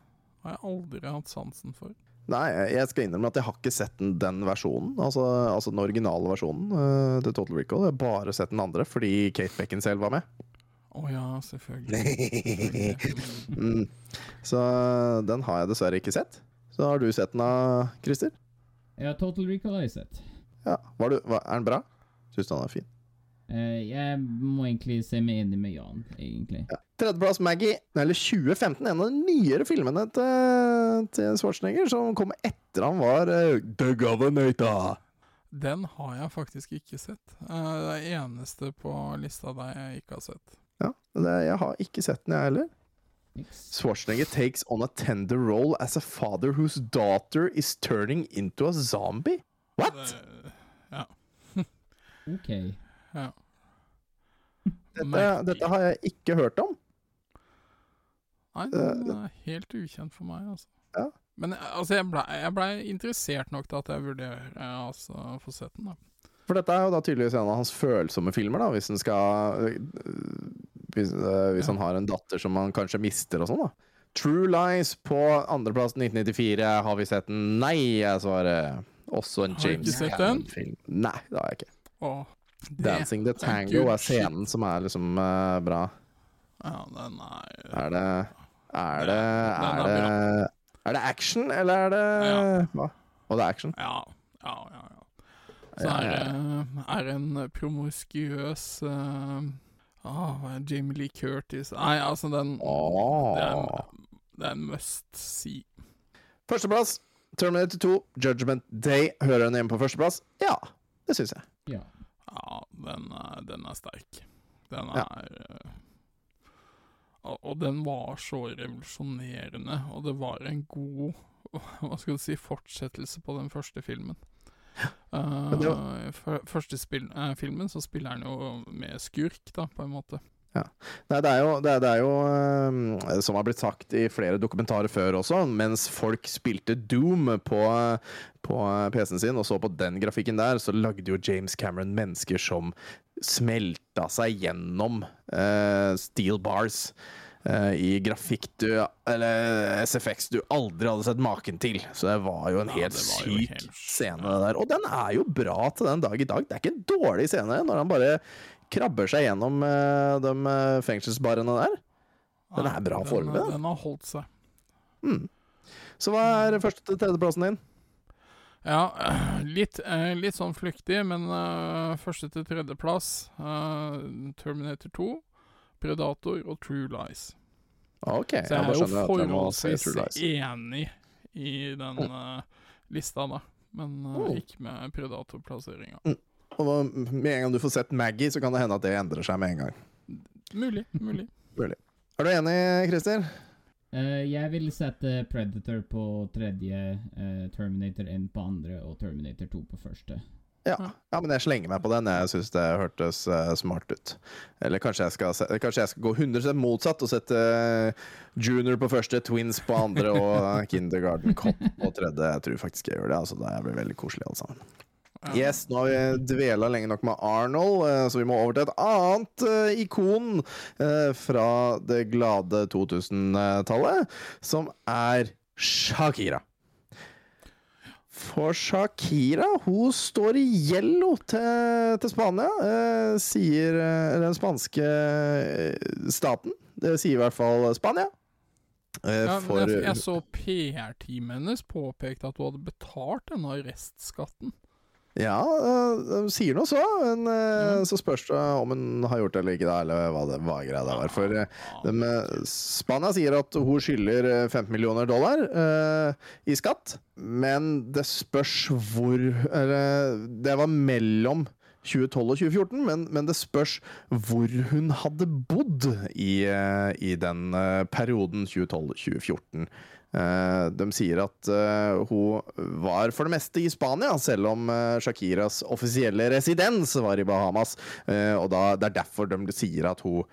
har jeg aldri hatt sansen for. Nei, jeg skal innrømme at jeg har ikke sett den, den versjonen. Altså, altså den originale versjonen uh, til Total Recall. Jeg har bare sett den andre fordi Kate Beckinsale var med. Å ja, selvfølgelig. Mm. Så den har jeg dessverre ikke sett. Så har du sett den, da, Christer? Ja, Total Recall har jeg sett. Ja. Var du, var, er den bra? Syns du den er fin? Eh, jeg må egentlig se meg enig med Jan, egentlig. Tredjeplass Maggie, eller 2015. En av de nyere filmene til, til Schwarzenegger som kom etter han var uh, The Governator. Den har jeg faktisk ikke sett. Eh, Det er eneste på lista der jeg ikke har sett. Ja, det, jeg har ikke sett den, jeg heller. Schwarzenegger takes on a tender role as a father whose daughter is turning into a zombie. What? Det, ja. OK. ja. Dette, dette har jeg ikke hørt om. Nei, den er helt ukjent for meg, altså. Ja. Men eh, altså, jeg blei ble interessert nok til at jeg vurderer eh, altså, å få sett den. da. For dette er jo da tydeligvis en av hans følsomme filmer, da, hvis han skal Hvis, hvis Ja. han har en datter som han kanskje mister og sånn, da. True Lies på andreplass 1994. Har vi sett den? Nei, jeg svarer. Også en James Cannon-film. Nei, det har jeg ikke. Åh, Dancing the Tango er scenen som er liksom uh, bra. Ja, den er Er det Er det Er Er er det, er det action, eller er det Ja. Hva? Og det er action? Ja, ja, ja. ja. Så er det er det en promiskuøs uh, oh, Jamie Lee Curtis Nei, altså, den det, er, det er en must see. Førsteplass, Terminator 2, Judgment Day. Hører den hjemme på førsteplass? Ja, det syns jeg. Ja. Ja, den den er sterk. Den er ja. og, og den var så revolusjonerende, og det var en god Hva skal du si fortsettelse på den første filmen. Men Uh, for, første spil, uh, filmen så spiller han jo med skurk, da, på en måte. Nei, det er jo, det er, det er jo øhm, som har blitt sagt i flere dokumentarer før også, mens folk spilte Doom på, på PC-en sin og så på den grafikken der, så lagde jo James Cameron mennesker som smelta seg gjennom uh, steel bars. I grafikk du Eller SFX du aldri hadde sett maken til. Så det var jo en Ja, helt syk helt- scene, det der. Og den er jo bra til den dag i dag. Det er ikke en dårlig scene når han bare krabber seg gjennom eh, de eh, fengselsbarene der. Den er bra foreløpig, Den, Den har holdt seg. Så hva er første til tredjeplassen din? Ja, litt, eh, litt sånn flyktig, men uh, første til tredjeplass uh, Terminator 2, Predator og True Lies. Ok, Så jeg jeg er jo forholdsvis enig i den uh, lista, da. Men uh, Mm. ikke med Predator-plasseringa. Og med en gang du får sett Maggie, så kan det hende at det endrer seg med en gang. Mulig, mulig. Er du enig, Christer? Uh, jeg vil sette Predator på tredje, uh, Terminator 1 på andre og Terminator 2 på første. Ja. ja, men jeg slenger meg på den. Jeg syns det hørtes uh, smart ut. Eller kanskje jeg skal, se- kanskje jeg skal gå 100 motsatt og sette eh, Junior på første, Twins på andre og eh, Kindergarten Cop på tredje. Jeg tror faktisk jeg gjør det. Altså, det blir veldig koselig, alle sammen. Yes, nå har vi dvela lenge nok med Arnold, eh, så vi må over til et annet eh, ikon eh, fra det glade 2000-tallet, som er Shakira. For Shakira hun står i gjello til, til Spania, eh, sier den spanske staten. Det sier i hvert fall Spania. Eh, Ja, for jeg, jeg så PR-teamet hennes påpekte at hun hadde betalt denne arrestskatten. Ja, de sier noe så, men eh, så spørs det om hun har gjort det eller ikke, da, eller hva det hva greia det var. For de, eh, Spania sier at hun skylder eh, 15 millioner dollar i skatt, men det spørs hvor Eller det var mellom 2012 og 2014, men, men det spørs hvor hun hadde bodd i, i den perioden 2012-2014. Eh, de sier at eh, hun var for det meste i Spania, selv om eh, Shakiras offisielle residens var i Bahamas. Og da, Det er derfor de sier at hun,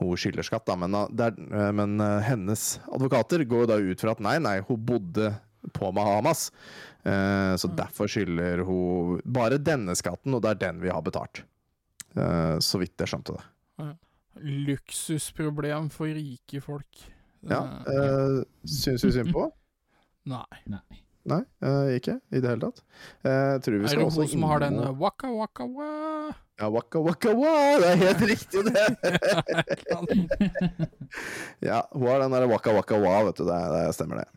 hun skylder skatt. Da. Men, er, eh, men hennes advokater går da ut fra at nei, nei, hun bodde på Bahamas. Så derfor skylder hun bare denne skatten, og det er den vi har betalt. Så vidt jeg skjønte det. Luksusproblem for rike folk. Ja, Eh, uh, Syns vi synd på? Nei. Nei. Nei, eh, ikke i det hele tatt. Uh, tror vi Er det også hun som har den waka waka wa? Ja, waka waka wa! Det er helt riktig, det! ja, hun har den der waka waka wa, vet du. Det, det stemmer, det.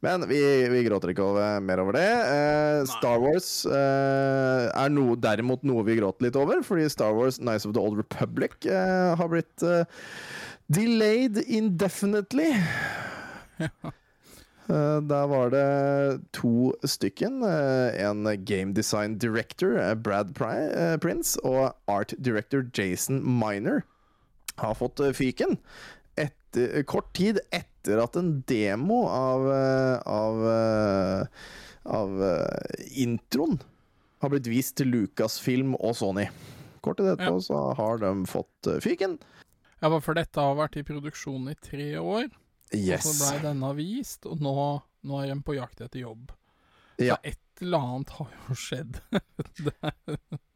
Men vi, vi gråter ikke over, mer over det. Eh, Star Wars eh, er no, derimot noe vi gråter litt over, fordi Star Wars Nice of the Old Republic eh, har blitt eh, delayed indefinitely. Ja. Der var det to stykken. eh, En game design director, eh, Brad eh, Prince, og art director Jason Miner har fått eh, fyken. Etter, kort tid etter at en demo av, eh, av, eh, av eh, introen har blitt vist til Lucasfilm og Sony. Kort tid etterpå Ja. så har de fått eh, fyken. Ja, for dette har vært i produksjon i tre år, og så blei denne vist, og nå, nå er de på jakt etter jobb. Ja. Så et eller annet har jo skjedd.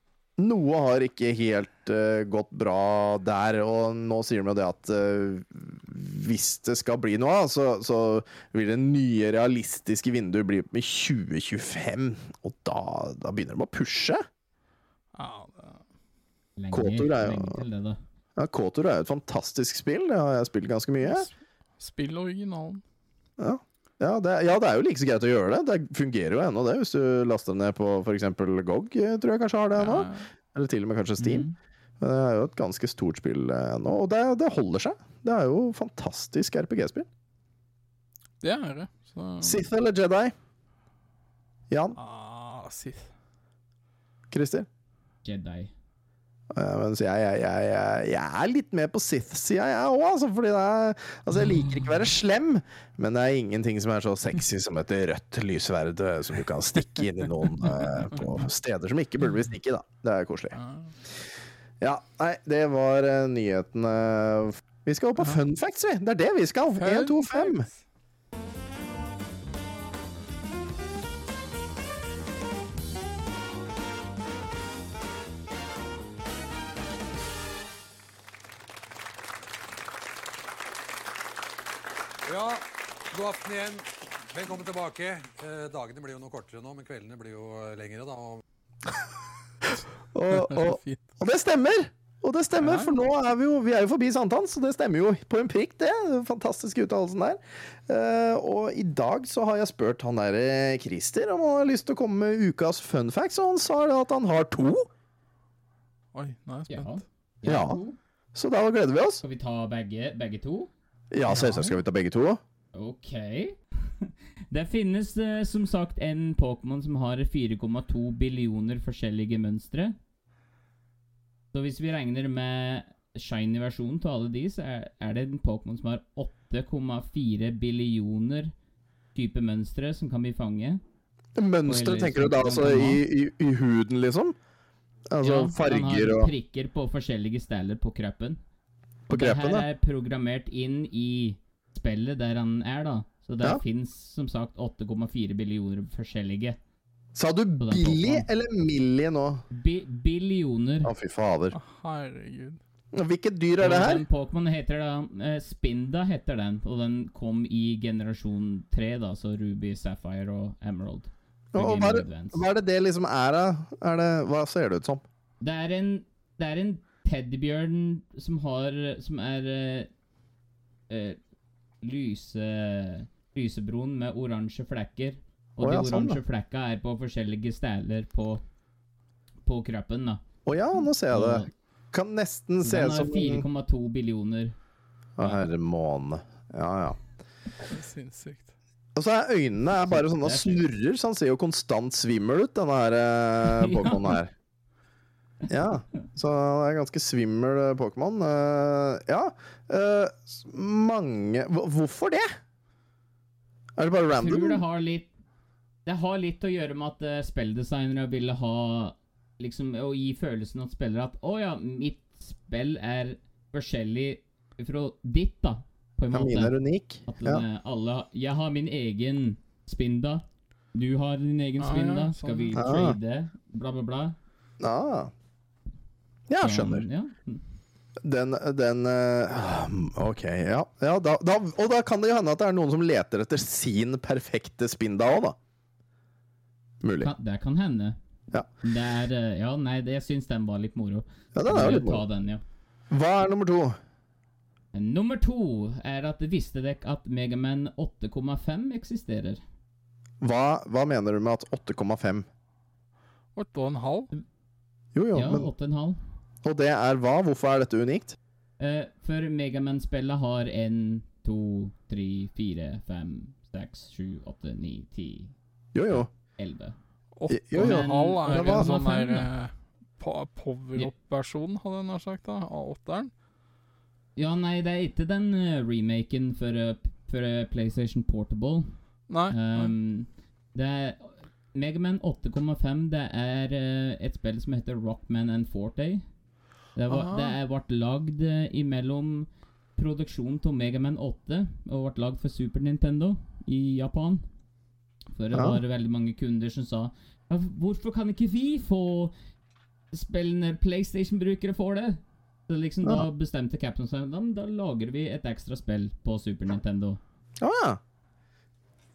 Noe har ikke helt uh, gått bra der, og nå sier de jo det at uh, hvis det skal bli noe av, så, så vil det nye realistiske vinduet bli med 2025. Og da, da begynner de å pushe. Ja, det, Lenge, Kotor er jo- lenge til det, da. Ja, Kotor er jo et fantastisk spill, det har jeg spilt ganske mye. Spill originalen. Ja, ja, det, ja, det er jo like så greit å gjøre det. Det fungerer jo ennå, det, hvis du laster det ned på f.eks. GOG, eh, tror jeg kanskje har det ennå. Ja, Eller til og med kanskje Steam. Mm. Men det er jo et ganske stort spill ennå. og det, det holder seg. Det er jo fantastisk RPG-spill. det er det. Så Sith eller Jedi? Jan? ah, Sith. Christer? Jedi. Mens jeg, jeg, jeg, jeg, er litt mer på Sith-sida, jeg òg. Altså, fordi er Altså, jeg liker ikke å være slem, men det er ingenting som er så sexy som et rødt lysverd eh, som du kan stikke inn i noen uh, på steder som ikke burde bli stikket i, da. Det er koselig. Ja. Ja, nei, det var uh, nyhetene. Vi skal opp på fun facts, vi. Det er det vi skal. 1, 2, 5. god aften igjen. Velkommen tilbake. Eh, dagene blir jo noe kortere nå, men kveldene blir jo eh, lengre, da. Og Og, og, og det stemmer! Og det stemmer, for nå er vi jo Vi er jo forbi sankthans, så det stemmer jo på en prikk, det. Den fantastiske uttalelsen der. Eh, og i dag så har jeg spurt han der eh, Christer om han har lyst til å komme med ukas fun facts, og han sa da at han har to. Oi, nå er jeg Ja. spent. Ja. Så da gleder vi oss. Skal vi ta begge, begge to? Ja, selvsagt skal vi ta begge to. Ok. Det finnes eh, som sagt en Pokémon som har 4,2 billioner forskjellige mønstre. Så hvis vi regner med shiny-versjonen til alle de, så er, er det en Pokémon som har 8,4 billioner type mønstre som kan bli fanget. Mønstre tenker du da altså i, i, i huden, liksom? Altså Ja, Han farger har og prikker på forskjellige steder på kroppen. På Og det her er programmert inn i spillet der han er, da. Så det Ja. fins som sagt 8,4 billioner forskjellige. Sa du billig Billy eller milli nå? Bi billioner. Å, fy fader. Herregud. Hvilket dyr er det her? Den Pokémon heter da eh, Spinda heter den, og den kom i generasjon 3, da, så Ruby, Sapphire og Emerald. Og, og hva, er det, hva er det det liksom er, da? Er det, hva ser det ut som? Det er en Det er en teddybjørn som har Som er eh, eh, lyse lysebroen med oransje flekker. Og Å ja, de sånn, oransje flekka er på forskjellige steder på på kroppen, da. Å ja, nå ser jeg det. Kan nesten se ut har Den har 4,2 billioner. Å, herre måne. Ja, ja. Sinnssykt. Og så er øynene er bare sånn og er snurrer, så han ser jo konstant svimmel ut, denne her eh, Pokémonen her. Ja, så det er ganske svimmel eh, Pokémon. Eh, ja. eh, mange Hvorfor det? Er det bare random? Jeg tror det har litt Det har litt å gjøre med at uh, spilldesignere ville ha Liksom å gi følelsen av spillere at Å ja, mitt spill er forskjellig fra ditt, da. På en Ja, mine er unik. At Ja. alle Jeg har min egen spinda. Du har din egen Ah, ja, spinda. sånn. Skal vi Ah. trade? Bla, bla, bla. Ah. Ja, Så, skjønner. Ja. Den, den eh, OK, ja. ja da, da, og da kan det jo hende at det er noen som leter etter sin perfekte spinda òg, da. Mulig. Kan, det kan hende. Ja. Det er eh, Ja, nei, det, jeg syns den var litt moro. Ja, den er jo litt moro. den, ja. Hva er nummer to? Nummer to er at visste dere at Megaman 8,5 eksisterer? Hva, hva mener du med at 8,5? Åtte og en halv? Jo, jo, Ja, men, 8,5. Og det er hva? Hvorfor er dette unikt? Uh, for Megaman-spillet har 1, 2, 3, 4, 5, 6, 7, 8, 9, 10, Jo, jo. 11. Åtte Jo, jo. Men, halv er en sånn der da? eh, power-up-versjon, hadde jeg nær sagt, da, av åtteren. Ja, nei, det er ikke den eh, remaken for, for PlayStation Portable. Nei. Um, det er Megaman 8,5 det er et spill som heter Rockman and Forte. Det, var, det ble lagd eh, imellom produksjonen av Megaman 8 og ble lagd for Super Nintendo i Japan. For det Ja. var veldig mange kunder som sa ja, Hvorfor kan ikke vi få spillene PlayStation-brukere får det? Så liksom Da bestemte Captain seg da, da lager vi et ekstra spill på Super Nintendo. Å ja.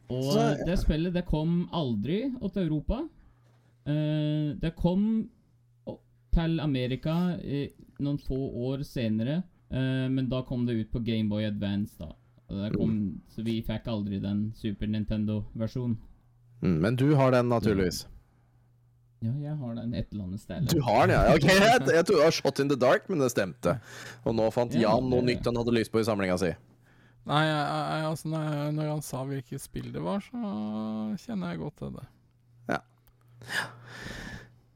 Og Så- det spillet det kom aldri til Europa. Uh, det kom til Amerika eh, noen få år senere, eh, men da kom det ut på Gameboy Advance. da. Kom, så vi fikk aldri den Super Nintendo-versjonen. Mm, Men du har den, naturligvis. Ja, jeg har den et eller annet sted. Du har den, ja. Ok, Jeg, jeg trodde du var Shot in the Dark, men det stemte. Og nå fant Ja, Jan noe det- nytt han hadde lyst på i samlinga si. Nei, jeg, jeg, altså, når, jeg, når han sa hvilket spill det var, så kjenner jeg godt til det.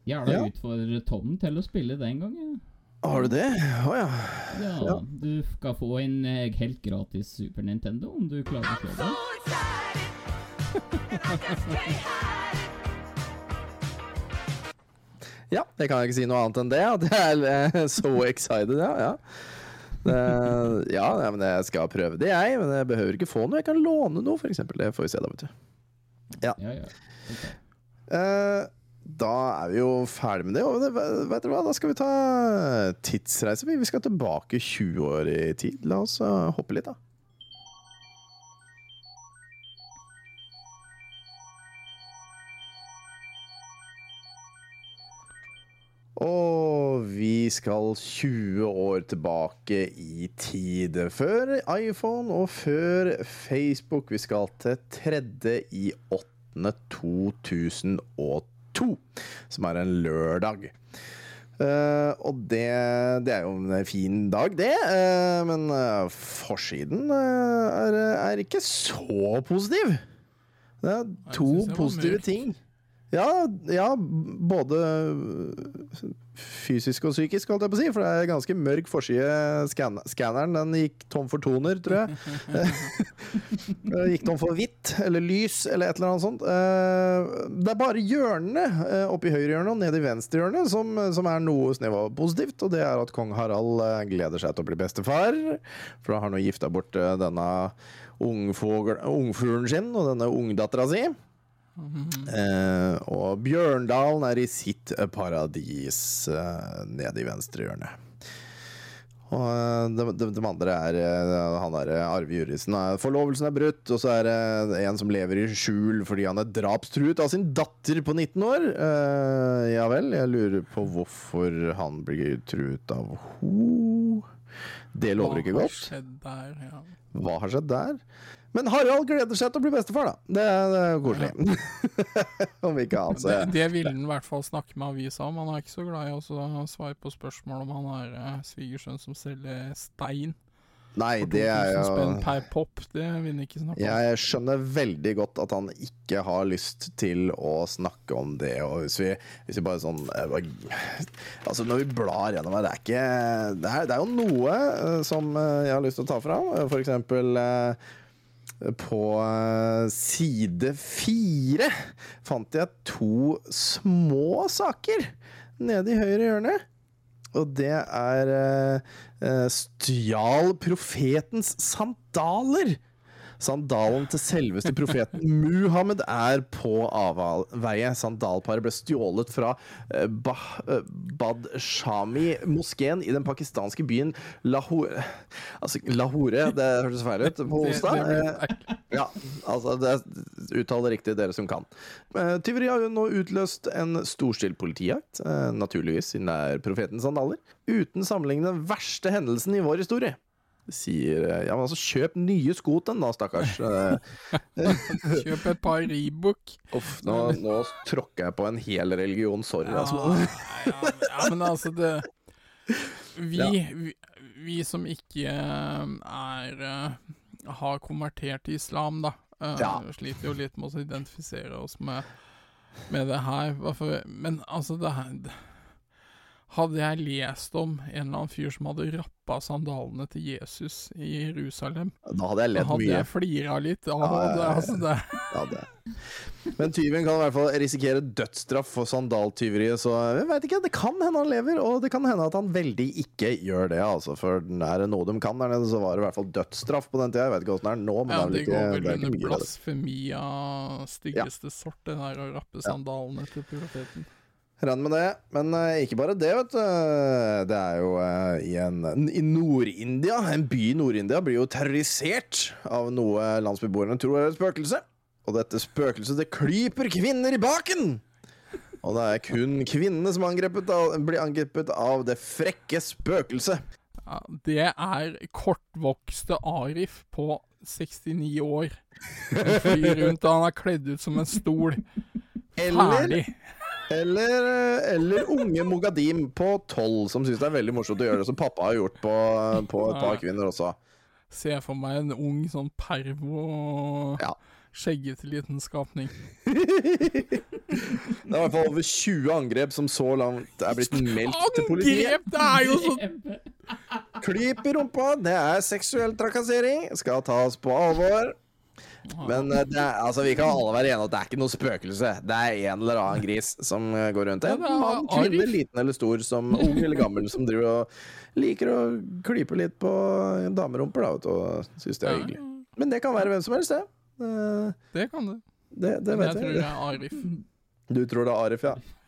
Gjerne Ja. utfordrer Tom til å spille den gangen. Har du det? Å ja. Ja, Ja. Du skal få en eh, helt gratis Super Nintendo om du klarer å slå det. Ja, jeg kan ikke si noe annet enn det. At jeg er eh, so excited, ja. ja. Det, ja, ja, men jeg skal prøve det, jeg. Men jeg behøver ikke få noe. Jeg kan låne noe, f.eks. Det får vi se, da, vet du. Ja, ja. Ok. Eh, da er vi jo ferdig med det. Og vet dere hva, da skal vi ta tidsreise. Vi skal tilbake 20 år i tid. La oss eh, hoppe litt, da. Og vi skal 20 år tilbake i tid. Før iPhone og før Facebook. Vi skal til 3. i 8. 2002, som er en lørdag. Uh, og det, det er jo en fin dag, det. Uh, men uh, forsiden er, er ikke så positiv. Det er to positive ting. Ja, ja, både fysisk og psykisk, holdt jeg på å si. For det er ganske mørk forside. Skanneren den gikk tom for toner, tror jeg. Eh, gikk tom for hvitt eller lys eller et eller annet sånt. Eh, Det er bare hjørnene eh, oppe i høyre hjørne og nede i venstre hjørne som, som er noe snev av positivt, og det er at kong Harald gleder seg til å bli bestefar. For han har nå gifta bort denne ungfuglen sin og denne ungdattera si. Eh, og Bjørndalen er i sitt paradis eh, nede i venstre hjørne. Og eh, de, de, det andre er eh, han derre eh, Arve Jurisen. eh, Forlovelsen er brutt, og så er det en som lever i skjul fordi han er drapstruet av sin datter på 19 år. Ja vel, jeg lurer på hvorfor han blir truet av ho Det lover ikke godt. Hva har skjedd der, ja. Hva har skjedd der? Men Harald gleder seg til å bli bestefar, da. Det er, det er koselig. Om ikke annet, så Det, det ville han i hvert fall snakke med avisa om. Han er ikke så glad i å så svare på spørsmål om han er eh, svigersønn som selger stein Nei, det er jo per pop. Det vil han ikke snakke om. Jeg skjønner veldig godt at han ikke har lyst til å snakke om det. Og hvis vi, hvis vi bare sånn eh, Altså, når vi blar gjennom her, det er ikke Det er, det er jo noe eh, som eh, jeg har lyst til å ta fra. For eksempel på eh, side fire fant jeg to små saker nede i høyre hjørne. Og det er eh, eh, Stjal profetens sandaler. Sandalen til selveste profeten Muhammed er på avveie. Sandalparet ble stjålet fra eh, bah, eh, Bad Shami-moskeen i den pakistanske byen Lahore Altså, Lahore, det hørtes feil ut på onsdag. Eh, ja, altså det uttaler riktig dere som kan. Tyveriet har jo nå utløst en storstilt politijakt, naturligvis siden det er profetens sandaler, uten sammenligning den verste hendelsen i vår historie. Sier eh, Ja, men altså, kjøp nye sko til den da, stakkars. Eh, Kjøp et par Reebok. Uff, nå, nå tråkker jeg på en hel religion, sorry. Ja, Altså. ja, ja, men altså det vi, Ja. vi, vi som ikke eh, er har konvertert til islam, da, Ja. sliter jo litt med å identifisere oss med, med det her. Men altså, det her Hadde jeg lest om en eller annen fyr som hadde rappa sandalene til Jesus i Jerusalem, Da hadde jeg da hadde jeg flira litt Ja, ja, ja. Altså, det. Ja, det. Men tyven kan i hvert fall risikere dødsstraff for sandaltyveriet, så jeg vet ikke. Det kan hende han lever, og det kan hende at han veldig ikke gjør det, altså. For er det noe de kan der nede, så var det i hvert fall dødsstraff på den tida. Jeg vet ikke åssen det er nå, men Ja, det er vel det ikke, det er ikke mye av det. blasfemi av styggeste sort, det der å rappe sandalene til profeten. Regner med det. Men uh, ikke bare det, vet du. Det er jo uh, i, en, i Nord-India, en by i Nord-India, blir jo terrorisert av noe landsbyboerne tror er et spøkelse. Og dette spøkelset, det klyper kvinner i baken! Og det er kun kvinnene som av, blir angrepet av det frekke spøkelset. Ja, det er kortvokste Arif på 69 år. Han flyr rundt, og han er kledd ut som en stol. Ferdig. eller, eh, eller unge Mogadim på tolv, som syns det er veldig morsomt å gjøre det, som pappa har gjort på, på et par kvinner også. Ser for meg en ung sånn pervo Ja. skjeggete liten skapning. Det er i hvert fall over 20 angrep som så langt er blitt meldt til politiet. Angrep! Det er jo sånn Klyp i rumpa, det er seksuell trakassering. Skal tas på alvor. Men eh, det er, altså, vi kan alle være enige om at det er ikke noe spøkelse. Det er en eller annen gris som eh, går rundt. En mann, kvinne, liten eller stor, som ung eller gammel, som driver og liker å klype litt på damerumper, da, og syns det er hyggelig. Men det kan være hvem som helst, det. Eh, Det kan det. Det, det vet jeg tror jeg. det er Arif. Du tror det er Arif, ja?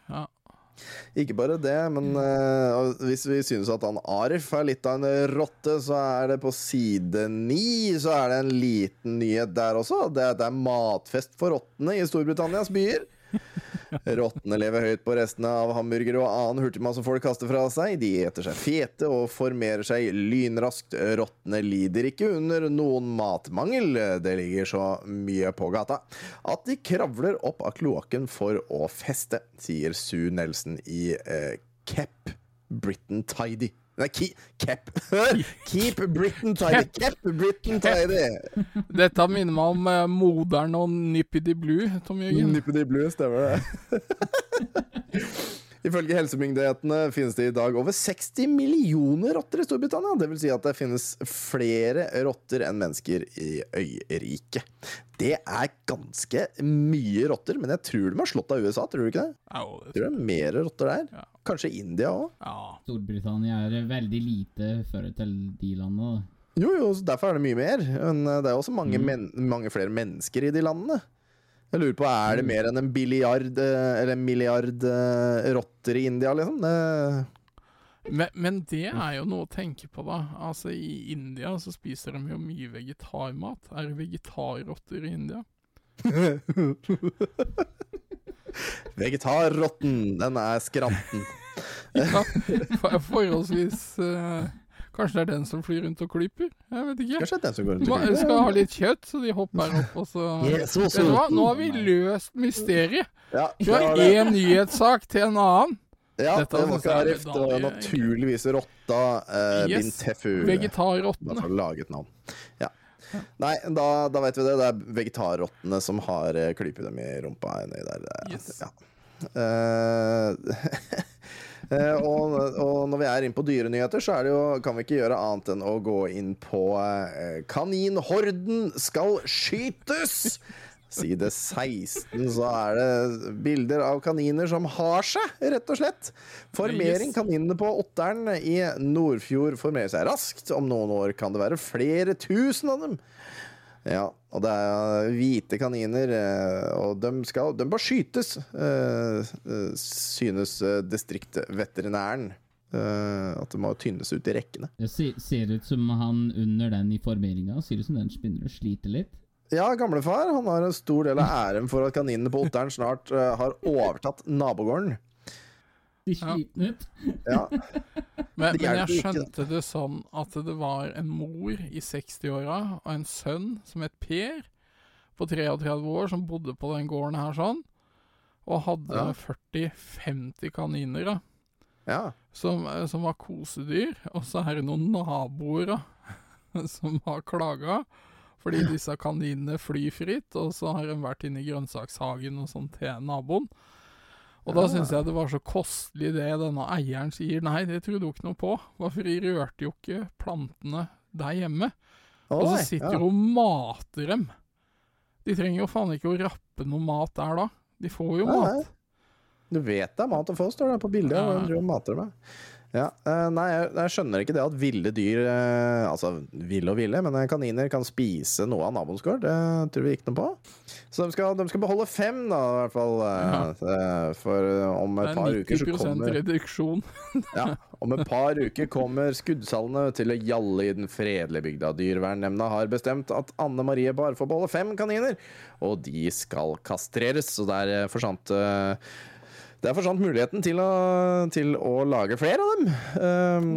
Ikke bare det, men uh, hvis vi synes at han Arif er litt av en rotte, så er det på side ni så er det en liten nyhet der også. Det, det er matfest for rottene i Storbritannias byer. Rottene lever høyt på restene av hamburgere og annen hurtigmat som folk kaster fra seg. De eter seg fete og formerer seg lynraskt. Rottene lider ikke under noen matmangel, det ligger så mye på gata, at de kravler opp av kloakken for å feste, sier Sue Nelson i eh, Cap Britain Tidy. Nei, ki, Kep. Keep Britain Tidy. Kep Britain Tidy. Dette minner meg om eh, moderen og Nippity Blue, Tom Jørgen. Nippity Blue, stemmer det. Ifølge helsemyndighetene finnes det i dag over 60 millioner rotter i Storbritannia. Det vil si at det finnes flere rotter enn mennesker i øyriket. Det er ganske mye rotter, men jeg tror de har slått av USA, tror du ikke det? Ja, Jeg det- tror det er mer rotter der. Ja. Kanskje India òg. ja. Storbritannia er veldig lite fører til de landene. Jo, jo, derfor er det mye mer. Men eh, det er også mange, men mange flere mennesker i de landene. Jeg lurer på, Er det mer enn en billiard eh, eller en milliard eh, rotter i India, liksom? Men, men det er jo noe å tenke på, da. Altså, I India så spiser de jo mye vegetarmat. Er det vegetarrotter i India? Vegetarrotten, den er skranten. Ja, forholdsvis eh, Kanskje det er den som flyr rundt og klyper? Jeg vet ikke. Kanskje det er den som går rundt og klyper. skal ha litt kjøtt, så de hopper opp, og så Yes, du hva? Nå har vi løst mysteriet. Ja, Fra én nyhetssak til en annen. Ja, Dette det var synes ikke er Arif. Det var naturligvis Rotta eh, Yes. Bintefu. Vegetarrottene. Derfor laget navn. Ja. Nei, da, da vet vi det. Det er vegetarrottene som har eh, klypet dem i rumpa der. Det- Yes. Ja. Eh, eh, og, og når vi er inne på dyrenyheter, så det jo, kan vi ikke gjøre annet enn å gå inn på eh, Kaninhorden skal skytes! Side 16 så er det bilder av kaniner som har seg, rett og slett. Formering. Kaninene på Otteren i Nordfjord formerer seg raskt. Om noen år kan det være flere tusen av dem. Ja, og det er hvite kaniner, eh, og de, skal, de bør skytes, eh, eh, synes eh, distriktveterinæren. Eh, At det må tynnes ut i rekkene. Det ser, ut som han under den i formeringa Ser ut som den begynner å slite litt. Ja, gamlefar han har en stor del av æren for at kaninene på Otteren snart eh, har overtatt nabogården. De slitne ut. Ja, Men, men jeg skjønte det sånn at det var en mor i 60-åra og en sønn som het Per, på 33 år, som bodde på den gården her sånn, og hadde Ja. 40-50 kaniner, da. ja. Som, eh, som var kosedyr. Og så er det noen naboer da, som har klaga. Fordi disse kaninene flyr fritt, og så har de vært inne i grønnsakshagen og sånn til naboen. Og da syns jeg det var så kostelig det denne eieren sier. Nei, det trodde hun ikke noe på. Hvorfor rørte jo ikke plantene der hjemme? Og så sitter hun og mater dem. De trenger jo faen ikke å rappe noe mat der da. De får jo mat. Du vet det er mat å få, står det på bildet. Ja. Og mater med. Ja, eh, nei, jeg, jeg skjønner ikke det at ville dyr eh, Altså ville og ville, men kaniner kan spise noe av naboens gård. Det tror vi ikke noe på. Så de skal, de skal beholde fem, da, i hvert fall. eh, eh, For om Det et er par uker så 90 kommer reduksjon. ja, Om et par uker kommer skuddsalene til å gjalle i den fredelige bygda. Dyrevernnemnda har bestemt at Anne Marie bare får beholde fem kaniner, og de skal kastreres. Så der eh, forsvant eh, Der forsvant muligheten til å, til å lage flere av dem. Um,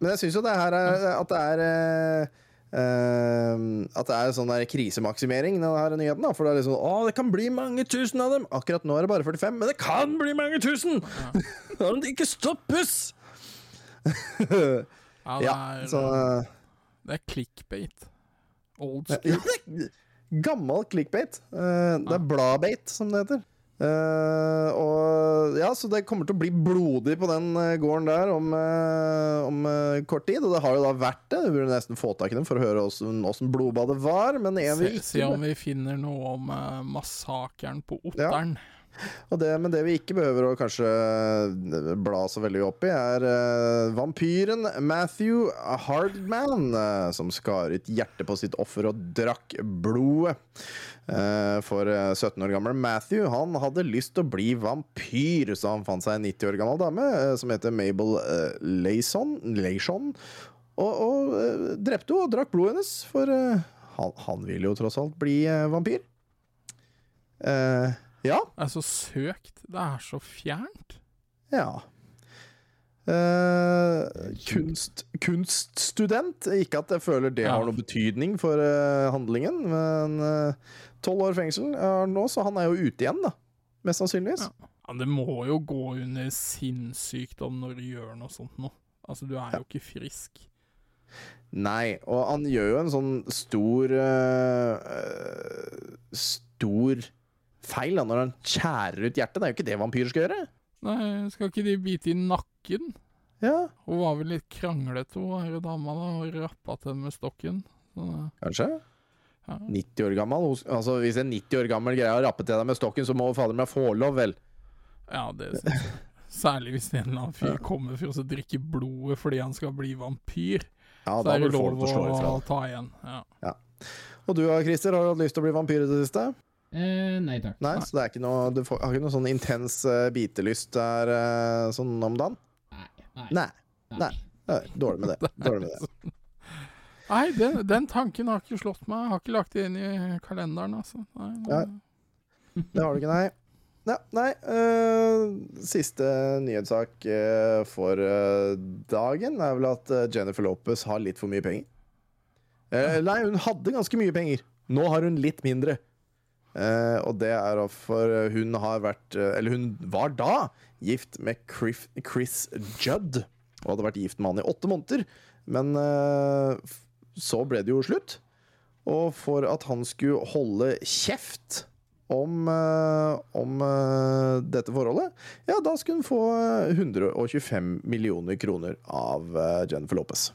men jeg syns jo det her er at det er Uh, At det er sånn der krisemaksimering denne nyheten. Da. For det er liksom Å, det kan bli mange tusen av dem! Akkurat nå er det bare 45, men det kan bli mange tusen! Om det ikke stoppes! Ja, det, Ja, er, uh, det er clickbait. Old school. er Gammel clickbait. Uh, det er bladbait, som det heter. Eh, og ja, Så det kommer til å bli blodig på den eh, gården der om, uh, om uh, kort tid. Og det har jo da vært det. Vi burde nesten få tak i dem for å høre åssen blodbadet var. Men Se, se om vi finner noe om uh, massakren på Otteren. Og det, men det vi ikke behøver å kanskje eh, bla så veldig opp i, er uh, vampyren Matthew Hardman, uh, som skar ut hjertet på sitt offer og drakk blodet. Uh, for eh, 17 år gamle Matthew han hadde lyst til å bli vampyr, så han fant seg en 90 år gammel dame som heter Mabel Layson, Layson og, og drepte henne og drakk blodet hennes, for han, han vil jo tross alt bli vampyr. Eh, ja. Det er så søkt. Det er så fjernt. Ja. Eh, kunst, kunststudent. Ikke at jeg føler det Ja. har noe betydning for eh, handlingen, men tolv år fengsel er nå, så han er jo ute igjen, da. Mest sannsynligvis. Ja. Ja, det må jo gå under sinnssykdom når du gjør noe sånt nå. Altså, du er jo ikke frisk. Nei, og han gjør jo en sånn stor eh, eh, Stor feil da, når han skjærer ut hjertet. Det er jo ikke det vampyrer skal gjøre. Nei, skal ikke de bite i nakken? Ja, Hun var vel litt kranglete, hun herre dama, da, og rappa til henne med stokken. Så, kanskje. ja. 90 år gammel. Altså, hvis en 90 år gammel greier å rappe til deg med stokken, så må fader meg få lov, vel. ja, det synes jeg. Særlig hvis en eller annen fyr kommer for å drikke blodet fordi han skal bli vampyr. Ja, Så er det lov å å ta igjen. Ja. Og du Christer, har du hatt lyst til å bli vampyr i det siste? Eh, nei takk. Nei, så det er ikke noe Du får, har ikke noe sånn intens uh, bitelyst der uh, sånn om dagen? Nei. Nei. Nei. Nei. Nei, Dårlig med det. Dårlig med det. Nei, den, den tanken har ikke slått meg. Jeg har ikke lagt det inn i kalenderen, altså. Nei, Ja. Det har du ikke, nei. ja, nei uh, Siste nyhetssak uh, for uh, dagen er vel at Jennifer Lopez har litt for mye penger. Eh, nei, hun hadde ganske mye penger. Nå har hun litt mindre. Eh, og det er for hun har vært eh, Eller hun var da gift med Chris, Chris Judd. Og hadde vært gift med han i åtte måneder. Men uh, så ble det jo slutt. Og for at han skulle holde kjeft om, uh, om eh, dette forholdet, ja, da skulle hun få eh, 125 millioner kroner av eh, Jennifer Lopez.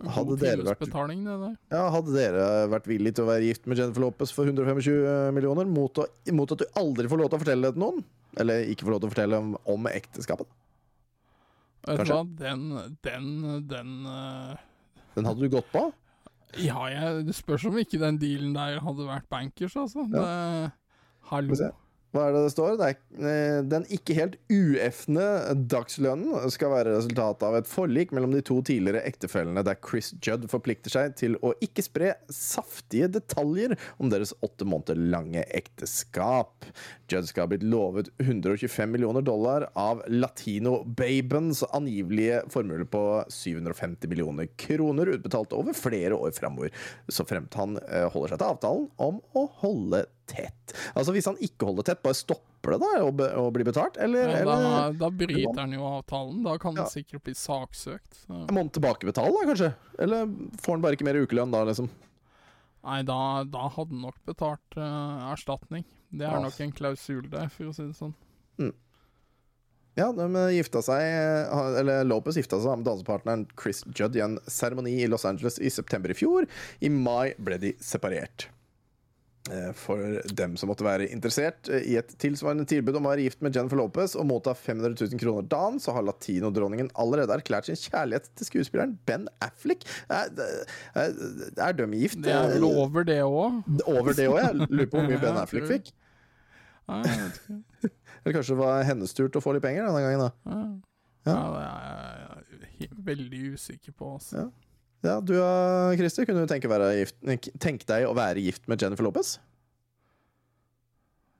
Hadde dere vært ja, Hadde dere vært villig til å være gift med Jennifer Lopez for 125 millioner mot, å, mot at du aldri får lov til å fortelle det til noen? Eller ikke får lov til å fortelle om, om ekteskapet? Vet du hva, den Den, den uh... Den hadde du gått på? Ja, jeg, det spørs om ikke den dealen der hadde vært bankers, altså. Det, hallo. Hva er det det står? Det er, eh, den ikke helt uefne dagslønnen skal være resultatet av et forlik mellom de to tidligere ektefellene, der Chris Judd forplikter seg til å ikke spre saftige detaljer om deres åtte måneder lange ekteskap. Judd skal ha blitt lovet 125 millioner dollar av latino-babens angivelige formue på 750 millioner kroner, utbetalt over flere år framover, så fremt han eh, holder seg til avtalen om å holde tett. Altså Hvis han ikke holder tett, bare stopper det da og, be, og blir betalt? Eller, Ja, da, eller da bryter han jo avtalen. Da kan Ja. han sikkert bli saksøkt. Så. må han tilbakebetale, da, kanskje? Eller får han bare ikke mer ukelønn da, liksom? Nei, da, da hadde han nok betalt uh, erstatning. Det er ja. nok en klausul der, for å si det sånn. Ja, de eh, gifta seg eh, Eller Lopez gifta seg med dansepartneren Chris Judd i en seremoni i Los Angeles i september i fjor. I mai ble de separert. Eh, For dem som måtte være interessert eh, i et tilsvarende tilbud om å være gift med Jennifer Lopez og motta 500 000 kroner dagen, så har latinodronningen allerede erklært sin kjærlighet til skuespilleren Ben Affleck. Er, er, er de gift? Det er vel over det òg. Over det òg, jeg lurer på hvor mye Ben Affleck fikk. Eller kanskje det var hennes tur til å få litt penger denne gangen, da. Ja, det er jeg veldig usikker på. Altså. Ja. Ja, du uh, Christer, kunne du tenke, være gift, tenke deg å være gift med Jennifer Lopez?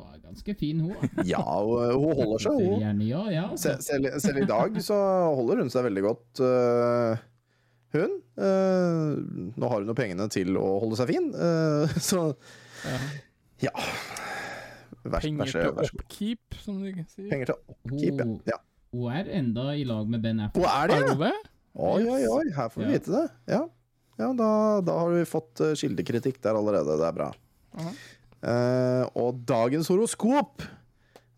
Hun er ganske fin, hun. Ja, og, uh, hun holder seg, hun. Gjerne ja, ja. Altså. Selv, selv i dag så holder hun seg veldig godt, uh, hun. Uh, nå har hun jo pengene til å holde seg fin, uh, så Ja. ja. Vær, Penger til oppkeep, som de sier. Penger til oppkeep, ja. Hun, ja. hun er enda i lag med Ben Hun er det, ja! Oi, oi, oi, her får vi Ja. vite det. Ja, ja da, da har vi fått uh, kildekritikk der allerede. Det er bra. Ja. Eh, og dagens horoskop,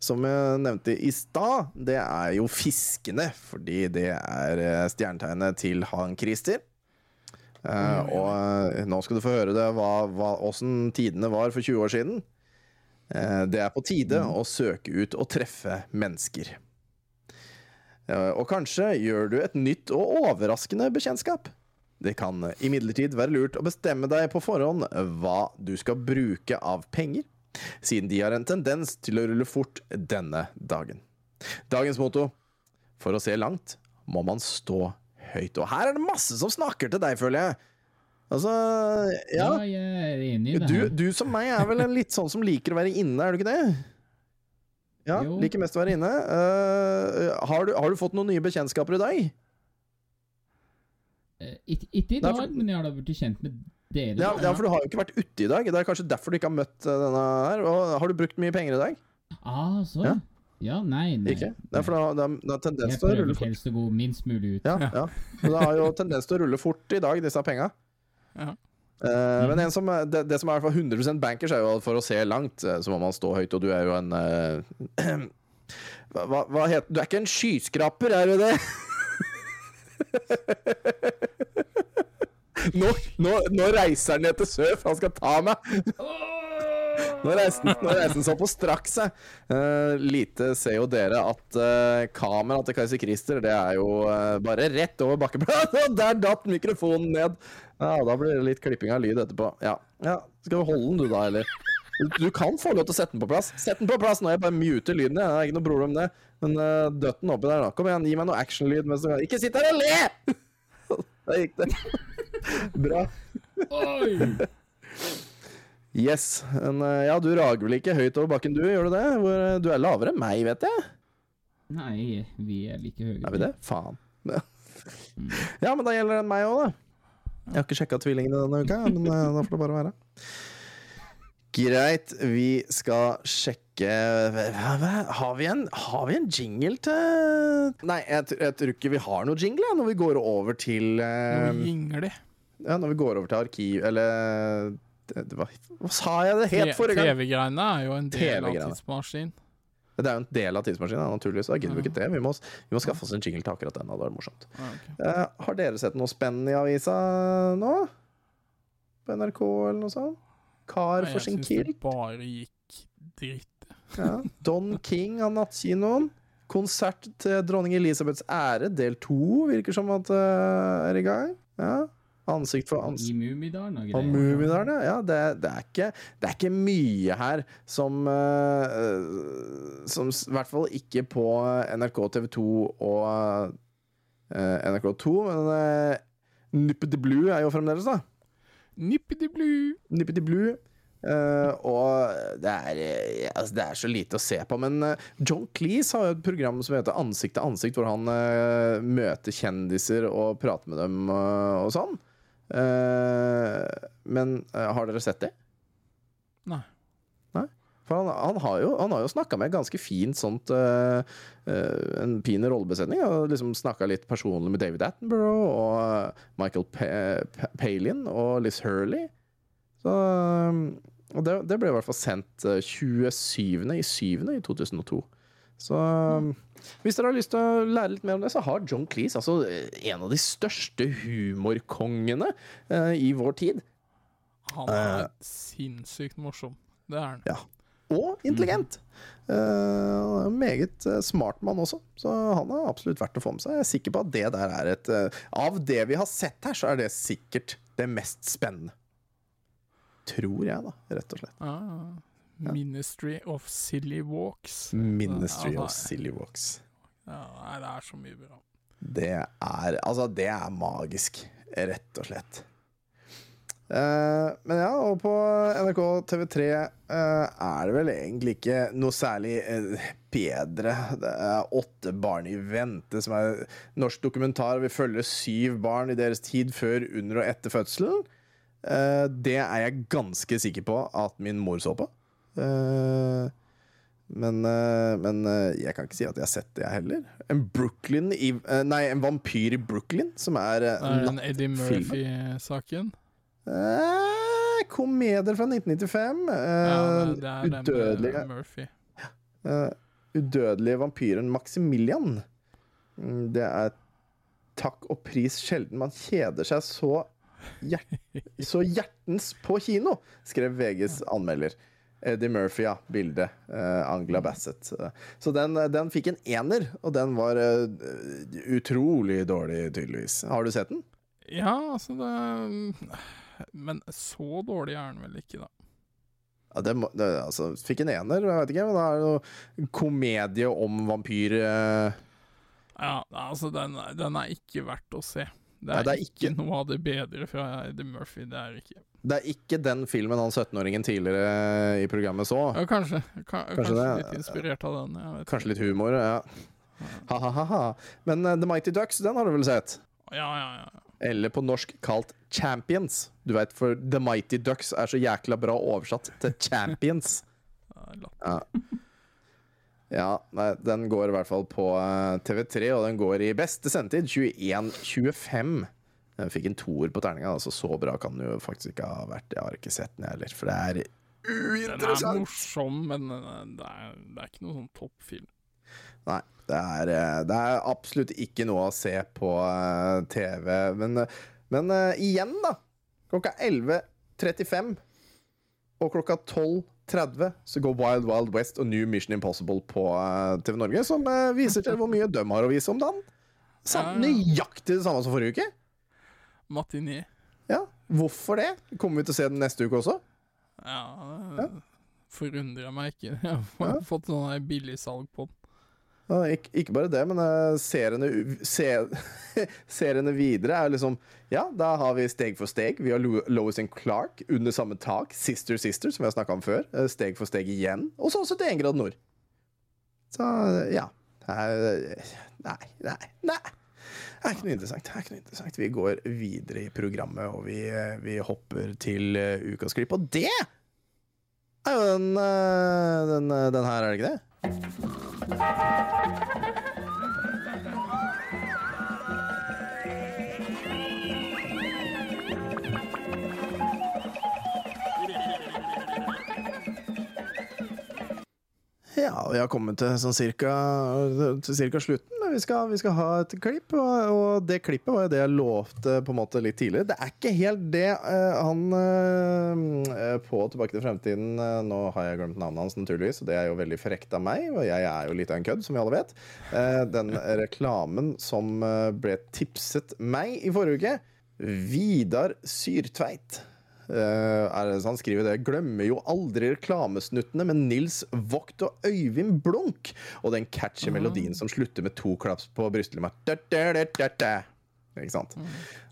som jeg nevnte i stad, det er jo fiskene. Fordi det er eh, stjernetegnet til han Christer. Eh, og eh, nå skal du få høre det, hva, hva, åssen tidene var for 20 år siden. Eh, det er på tide å søke ut og treffe mennesker. Eh, og kanskje gjør du et nytt og overraskende bekjentskap. Det kan imidlertid være lurt å bestemme deg på forhånd hva du skal bruke av penger, siden de har en tendens til å rulle fort denne dagen. Dagens motto For å se langt må man stå høyt. Og her er det masse som snakker til deg, føler jeg. Altså, ja. Ja, jeg er enig i det Du, du som meg er vel en litt sånn som liker å være inne, er du ikke det? Ja, Jo. liker mest å være inne. Uh, har, du, har du fått noen nye bekjentskaper i dag? Eh, Ikke ikke i dag, for- men jeg har da blitt kjent med dere. Ja, ja, for du har jo ikke vært ute i dag. Det er kanskje derfor du ikke har møtt eh, denne her. Og har du brukt mye penger i dag? Ah, så. Ja. Ja, nei, nei. Ikke? Det er for det har- tendens Jeg til å prøver rulle fort. helst å gå minst mulig ut. Ja, ja. Så det har jo tendens til å rulle fort i dag, disse penga. Ja. Eh, men en som, det, det som er i hvert fall 100% bankers, er jo at for å se langt, eh, så må man stå høyt, og du er jo en uh, hva, hva- hva heter Du er ikke en skyskraper, er du det? nå, nå, nå reiser han ned til sør, for han skal ta meg. Nå reiser han- seg på straks. jeg. Eh, lite ser jo dere at uh, kameraet til Kaiser Christer det er jo uh, bare rett over bakkeplassen. Og der datt mikrofonen ned! Ja, Da blir det litt klipping av lyd etterpå. Ja, ja. Skal du holde den, du da, eller? Du, kan få lov til å sette den på plass. Sett den på plass nå, jeg bare muter lyden. jeg. Det er ikke noe problem med det. Men uh, døtt den oppi der, da. Kom igjen, gi meg noe actionlyd. Ikke sitt her og le! Der gikk det. Bra. Oi! Yes. Men, eh, ja, du rager vel ikke høyt over bakken, du? Gjør du det? Hvor, eh, du er lavere enn meg, vet jeg. Nei, vi er like høye. Er vi det? Faen. Ja, men da gjelder den meg òg, da. Jeg har ikke sjekka tvillingene denne uka, men eh, da får det bare være. Greit, vi skal sjekke hva, hva, har, vi en, har vi en jingle til Nei, jeg, jeg tror ikke vi har noe jingle når vi går over til uh, de. Ja, når vi går over til arkiv Eller var, Hva sa jeg det het forrige gang? TV-greiene er jo en del av TV-greiene. tidsmaskin. Det er jo en del av tidsmaskinen, naturligvis. Da gidder vi ikke det. Vi må, vi må skaffe oss en jingle til akkurat den. Det er morsomt. Ah, okay. uh, har dere sett noe spennende i avisa nå? På NRK eller noe sånt? Kar Nei, for jeg sin syns det bare gikk dritt. Ja. Don King av Nattkinoen. Konsert til dronning Elisabeths ære, del to, virker som at uh, er i gang. Ja. Ansikt for I ansikt. Mummidalen og Og greier. Mummidalen, ja. Det, det, er ikke, det er ikke mye her som eh, eh, Som i hvert fall ikke på NRK TV2 og uh, NRK2, men uh, Nippety Blue er jo fremdeles, da. Nippidi-blu. Nippety Blue. Uh, og det er, eh, altså det er så lite å se på, men uh, John Cleese har jo et program som heter Ansikt til ansikt, hvor han uh, møter kjendiser og prater med dem eh, og sånn. Eh, men eh, har dere sett det? Nei. Nei? For han, han har jo, han har jo snakka med ganske fint sånt eh, En fin rollebesetning. Og liksom snakka litt personlig med David Attenborough og Michael Pa- Pa- Palin og Liz Hurley. Så Og det, det ble i hvert fall sendt eh, 27. i 7. i 2002. Så um, hvis dere har lyst til å lære litt mer om det, så har John Cleese altså eh, en av de største humorkongene uh, i vår tid. Han er sinnssykt morsom. Det er han. Ja. Og intelligent. Mm. en meget smart mann også, så han er absolutt verdt å få med seg. Jeg er sikker på at det der er et Av det vi har sett her, så er det sikkert det mest spennende. Tror jeg, da, rett og slett. Ja, ja. Ministry of Silly Walks. Ministry Ja, of. Silly Walks. Ja, nei, det er så mye bra. Det er Altså, det er magisk, rett og slett. Uh, men ja, og på NRK TV3 uh, er det vel egentlig ikke noe særlig uh, bedre. Det er åtte barn i vente, som er norsk dokumentar. Vi følger syv barn i deres tid før, under og etter fødselen. Eh, det er jeg ganske sikker på at min mor så på. Eh, men, eh, men eh, jeg kan ikke si at jeg har sett det, jeg heller. En Brooklyn i Nei, en vampyr i Brooklyn, som er er den Eddie. Murphy-saken. Eh, komedier fra 1995. Eh, Ja, udødelige, Murphy. udødelige vampyren Maximilian. Mm, Det er takk og pris sjelden man kjeder seg så, hjert, så hjertens på kino, skrev VGs anmelder. Eddie Murphy, ja. Bilde. Eh, Angela Bassett. Eh, Så den, den fikk en ener, og den var uh, utrolig dårlig, tydeligvis. Har du sett den? Ja, altså det Men så dårlig er den vel ikke, da. Ja, det, det, altså, fikk en ener, jeg vet ikke, men da er det noe komedie om vampyr eh, Ja, altså den, den er ikke verdt å se. Det Nei, er, det er ikke, ikke- noe av det bedre fra Eddie Murphy. Det er ikke Det er ikke den filmen han 17-åringen tidligere i programmet så. Ja, kanskje. Ka, kanskje det, litt inspirert av den. Jeg vet Kanskje litt humor, ja. Ha-ha-ha. Men uh, The Mighty Ducks, den har du vel sett? Ja, ja, ja. Eller på norsk kalt Champions. Du vet, for The Mighty Ducks er så jækla bra oversatt til Champions. ja. Ja. Ja, nei, den går i hvert fall på eh, TV3, og den går i beste sendetid 21.25. Den fikk en toer på terninga, altså så bra kan den jo faktisk ikke ha vært. Jeg har ikke sett den, jeg heller, for det er uinteressant! Den er morsom, men eh, det er, det er ikke noen sånn toppfilm. Nei, det er, eh, det er absolutt ikke noe å se på eh, TV. Men, men igjen, da. Klokka 11.35 og klokka 12.30 så går Wild Wild West og New Mission Impossible på TV Norge, som viser til hvor mye de har å vise om dagen. Sam, Ja, ja. nøyaktig det samme som forrige uke. Matiné. Ja, Hvorfor det? Kommer vi til å se den neste uke også? Ja, det forundrer meg ikke. Jeg har fått sånn her billigsalg på den. Ja, ikke, ikke bare det, men uh, seriene, u- se, seriene videre er liksom Ja, da har vi Steg for steg. Vi har Lois and Clark under samme tak. Sister Sister, som vi har snakka om før. Eh, Steg for steg igjen. Og så 71 grad nord. Så ja. Nei, nei, nei. Det er ikke noe interessant. Det er ikke noe interessant. Vi går videre i programmet, og vi, eh, vi hopper til eh, ukas klipp. Og det er jo den, eh, den, den her, er det ikke det? Ja, vi har kommet til sånn cirka, til cirka slutten, vi skal, vi skal ha et klipp. Og, og det klippet var jo det jeg lovte på en måte litt tidligere. Det er ikke helt det uh, han uh, på Tilbake til fremtiden uh, Nå har jeg glemt navnet hans, naturligvis, og det er jo veldig frekt av meg, og jeg er jo litt av en kødd, som vi alle vet. Den reklamen som ble tipset meg i forrige uke, Vidar Syrtveit. Det, han skriver det. Glemmer jo aldri reklamesnuttene med Nils Vogt og Øyvind Blunk. Og den catchy melodien som slutter med to klaps på brystlimma. Sant?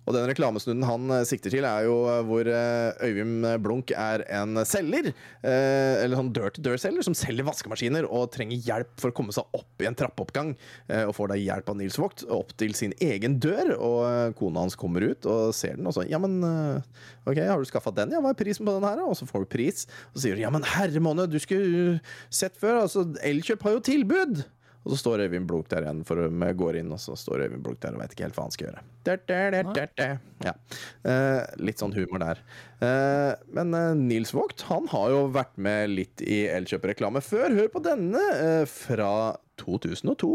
Og den reklamesnunden han eh, sikter til, er jo eh, hvor eh, Øyvind Blunk er en selger. Eller sånn dør-til-dør-selger som selger vaskemaskiner og trenger hjelp for å komme seg opp i en trappeoppgang. Og får da hjelp av Nils Vogt opp til sin egen dør. Og kona hans kommer ut og ser den, og så Ja, men OK, har du skaffa den? Ja, hva er prisen på den her? Og så får du pris. Og så sier du ja, men herre måned, du skulle sett før. Altså, Elkjøp har jo tilbud! Og så står Øyvind Blunk der igjen, for vi går inn, og så står Øyvind Blunk der og vet ikke helt hva han skal gjøre. Der, der, der, der, der. Ja. Eh, litt sånn humor der. Eh, men eh, Nils Vogt han har jo vært med litt i Elkjøp-reklame før. Hør på denne eh, fra 2002.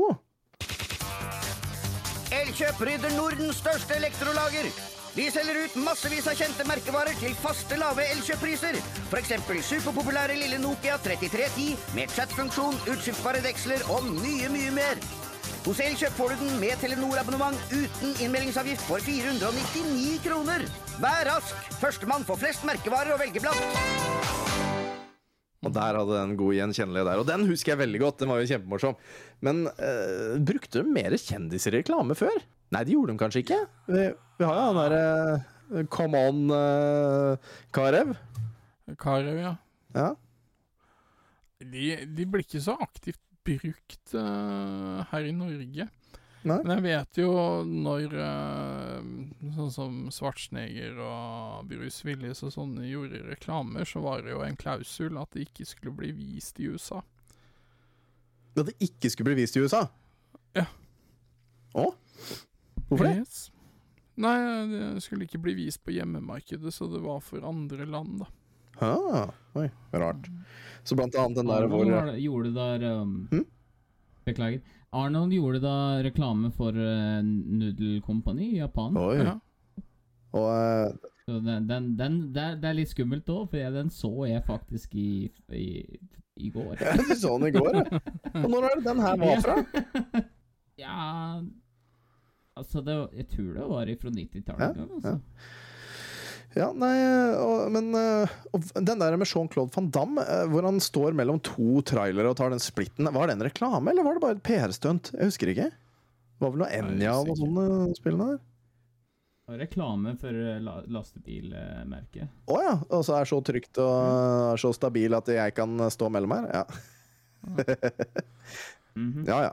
Elkjøp rydder Nordens største elektrolager. Vi selger ut massevis av kjente merkevarer til faste lave elkjøppriser. F.eks. superpopulære lille Nokia 3310 med chatfunksjon, utskiftbare deksler og mye, mye mer. Hos Elkjøp får du den med Telenor-abonnement uten innmeldingsavgift for 499 kroner. Vær rask! Førstemann får flest merkevarer å velge blant. Og der hadde den god gjenkjennelige der. Og den husker jeg veldig godt. Den var jo kjempemorsom. Men øh, brukte de mer kjendiser i reklame før? Nei, de gjorde de kanskje ikke. Vi, har jo han derre eh, Come on, uh, Karev. Karev, ja. Ja. De, de blir ikke så aktivt brukt uh, her i Norge. Nei. Men jeg vet jo når sånn som Svartsneger og Bruce Willis og sånne gjorde reklamer, så var det jo en klausul at det ikke skulle bli vist i USA. At det ikke skulle bli vist i USA? Ja. Å? Hvorfor det? Yes. Nei, det skulle ikke bli vist på hjemmemarkedet, så det var for andre land, da. Ah, oi, rart. Så blant annet den der Arnold hvor det- gjorde der um, hmm? Beklager. Arnold gjorde da reklame for uh, Nudelkompani i Japan. Oi. Ja. Og uh, Så den, den, den, det, er, det er litt skummelt òg, for jeg, den så jeg faktisk i, i, i går. jeg så den i går, ja. Og når er det den her var fra? Ja Altså, det, var- jeg tror det var fra 90-tallet Ja. Altså. Ja, nei, og, men eh, og Den der med Jean-Claude van Damme, eh, hvor han står mellom to trailere og tar den splitten, var det en reklame, eller var det bare et PR-stunt? Jeg husker ikke. Det var vel noe Enja og sånne eh, spillene der? Og Reklame for la, lastebilmerket. Å ja. Og så er så trygt og så stabil at jeg kan stå mellom her? Ja. Mhm. ja, ja.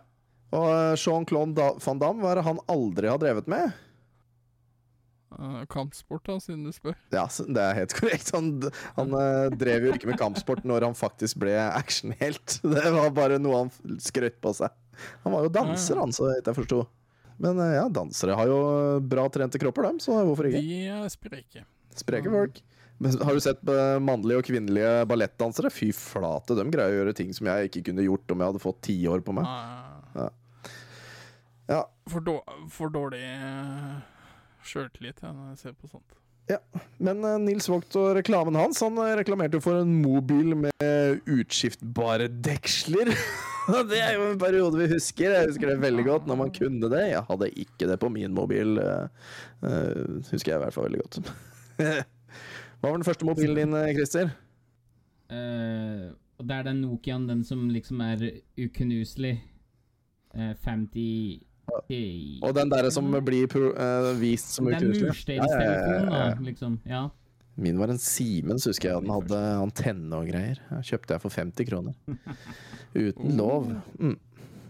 Og eh, Jean-Claude van Damme, hva er det han aldri har drevet med? Eh, kampsport, da, siden du spør. Ja, det er helt korrekt. Han, han eh, drev jo ikke med kampsport når han faktisk ble actionhelt. Det var bare noe han skrøt på seg. Han var jo danser, han, så vidt jeg forsto. Men eh, ja, dansere har jo bra trente kropper, dem, så hvorfor ikke? De er spreke. Spreke folk. Men har du sett eh, mannlige og kvinnelige ballettdansere? Fy flate, de greier å gjøre ting som jeg ikke kunne gjort om jeg hadde fått ti år på meg. Nei, Ja, for, for dårlig uh, sjøltillit ja, når jeg ser på sånt. Ja, Men eh, Nils Vogt og reklamen hans Han eh, reklamerte jo for en mobil med utskiftbare deksler. Det er jo en periode vi husker. Jeg husker det veldig godt når man kunne det. Jeg hadde ikke det på min mobil. Uh, eh, husker jeg i hvert fall veldig godt. Hva var den første mobilen din, eh, Christer? Uh, det er den Nokiaen, den som liksom er uknuselig. Uh, 50 Og den der som blir pro, uh, vist som mursteinstelefonen, Ja, ja, ja, ja. liksom. Ja. Min var en Siemens, husker jeg. Den hadde antenne og greier. Den kjøpte jeg for 50 kroner. Uten lov. Mm.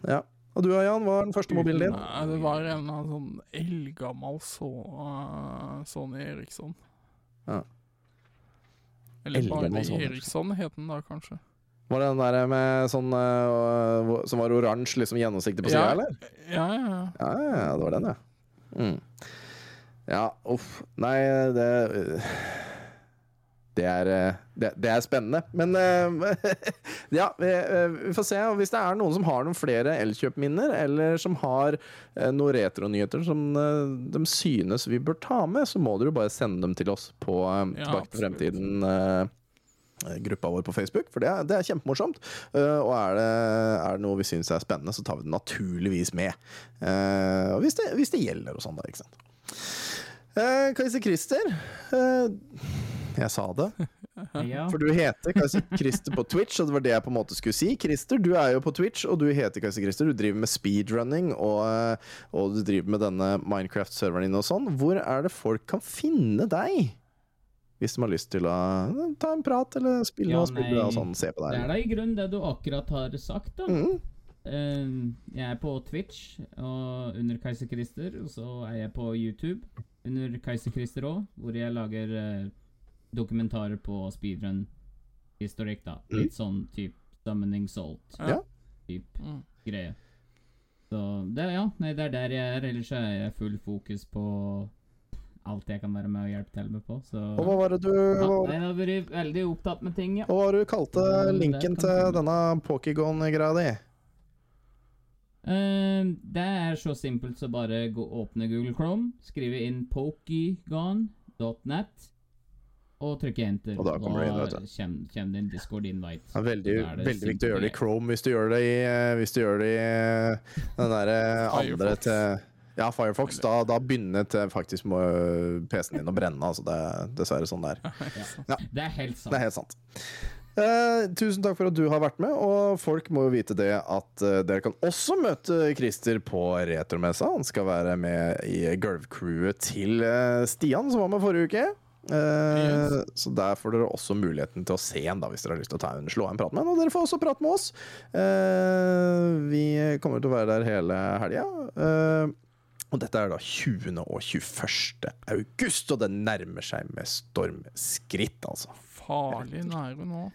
Ja. Og du da, Jan? Hva er den første mobilen din? Det var en sånn eldgammel så, eh, Sony Eriksson. Ja. Eller bare Eriksson het den da, kanskje. Var det den der med sånn eh, Som var oransje, liksom gjennomsiktig på sida, Ja. eller? Ja, ja, ja. Ja, ja, det var den, ja. Mm. Ja, uff. Nei, det det er, eh, det, det er spennende. Men eh, ja, vi, får se. Hvis det er noen som har noen flere Elkjøp-minner, eller som har noen retronyheter som de synes vi bør ta med, så må dere jo bare sende dem til oss på Ja, Tilbake til fremtiden. Eh, Gruppa vår på Facebook, for det er, det er kjempemorsomt. Uh, og er det, er det noe vi syns er spennende, så tar vi det naturligvis med. Uh, hvis det, hvis det gjelder og sånn, da, ikke sant. Uh, Kaiser Christer, Uh, jeg sa det. ja. For du heter Kajse Christer på Twitch, og det var det jeg på en måte skulle si. Christer, du er jo på Twitch, og du heter Kajse Christer. Du driver med speedrunning, og, og du driver med denne Minecraft-serveren din og sånn. Hvor er det folk kan finne deg? Hvis de har lyst til å eh, ta en prat, eller spille Ja, noe spill og sånn, se på Det er da i grunnen det du akkurat har sagt, da. Mm. Uh, jeg er på Twitch og under Kaiser Christer, og så er jeg på YouTube under Kaiser Christer òg, hvor jeg lager uh, dokumentarer på speedrun-historikk, da. Mm. Litt sånn type Summoning Salt Ja. type Mm. greie. Så det, ja, nei, det er der jeg er. Ellers er jeg full fokus på alt jeg kan være med og hjelpe til med på, så Og hva var det du ja, Jeg har vært veldig opptatt med ting, ja. Og hva var det du kalte det linken til du- denne Pokégon-greia di? Uh, det er så simpelt som bare gå åpne Google Chrome, skrive inn pokegon.net og trykke enter. Og da kommer det inn, vet du. kommer, kommer det Discord-invite. Det er veldig, det veldig viktig å gjøre det i. Chrome hvis du gjør det i, eh, hvis du gjør det i eh, den derre andre til Ja, Firefox. Da, da begynner til faktisk PC-en din å brenne. Altså det er dessverre sånn det er. Det er helt sant. Det er helt sant. Eh, tusen takk for at du har vært med, og folk må jo vite det at eh, dere kan også møte Christer på Retromessa. Han skal være med i gulvcrewet til eh, Stian, som var med forrige uke. Yes. Så der får dere også muligheten til å se en da, hvis dere har lyst til å ta en, slå en prat med en. Og dere får også prate med oss. Eh, vi kommer til å være der hele helga. Eh, og dette er da 20. og 21. august, og det nærmer seg med stormskritt, altså. Farlig nære nå.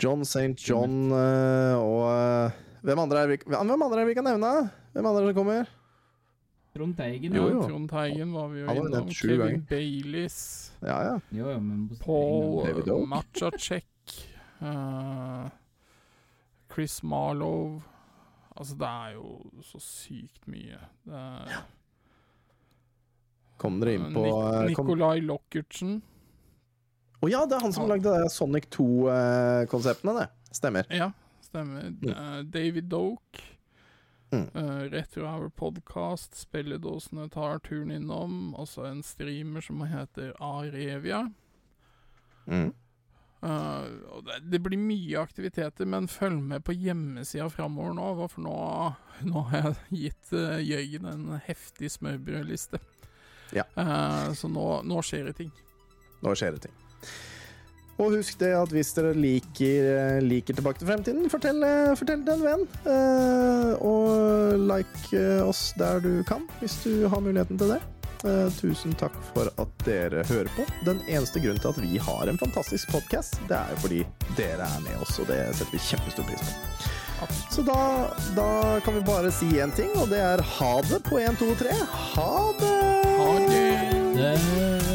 John St. John eh, og eh, hvem andre, er vi, hvem andre er vi kan nevne? Hvem andre som kommer? Trond Teigen, Jo, ja. jo. Trond Teigen var vi jo innom. Kevin ganger. Baileys. Ja, ja. Jo, jo, men Paul. Machacek. Uh, Chris Marlow. Altså, det er jo så sykt mye. Det er, Kom dere inn på Nik eh, Nikolai Lockertsen. Å ja, det er han som lagde det Sonic 2-konseptene, det. Stemmer. Ja, stemmer. Mm. David Doke. Mm. Uh, Retro Hour Podcast. Spilledåsene tar turen innom. Altså en streamer som heter Arevia. Mm. Eh, og det, blir mye aktiviteter, men følg med på hjemmesida framover nå. For nå, nå har jeg gitt uh, Jøyen en heftig smørbrødliste. Ja. Uh, så nå, nå skjer det ting. Nå skjer det ting. Og husk det at hvis dere liker, eh, liker Tilbake til fremtiden, fortell, eh, fortell til en venn. Uh, og like eh, oss der du kan, hvis du har muligheten til det. Eh, tusen takk for at dere hører på. Den eneste grunnen til at vi har en fantastisk podkast, det er jo fordi dere er med oss, og det setter vi kjempestor pris på. Så da, da kan vi bare si én ting, og det er ha det på 1, 2, 3. Ha det! Ha det.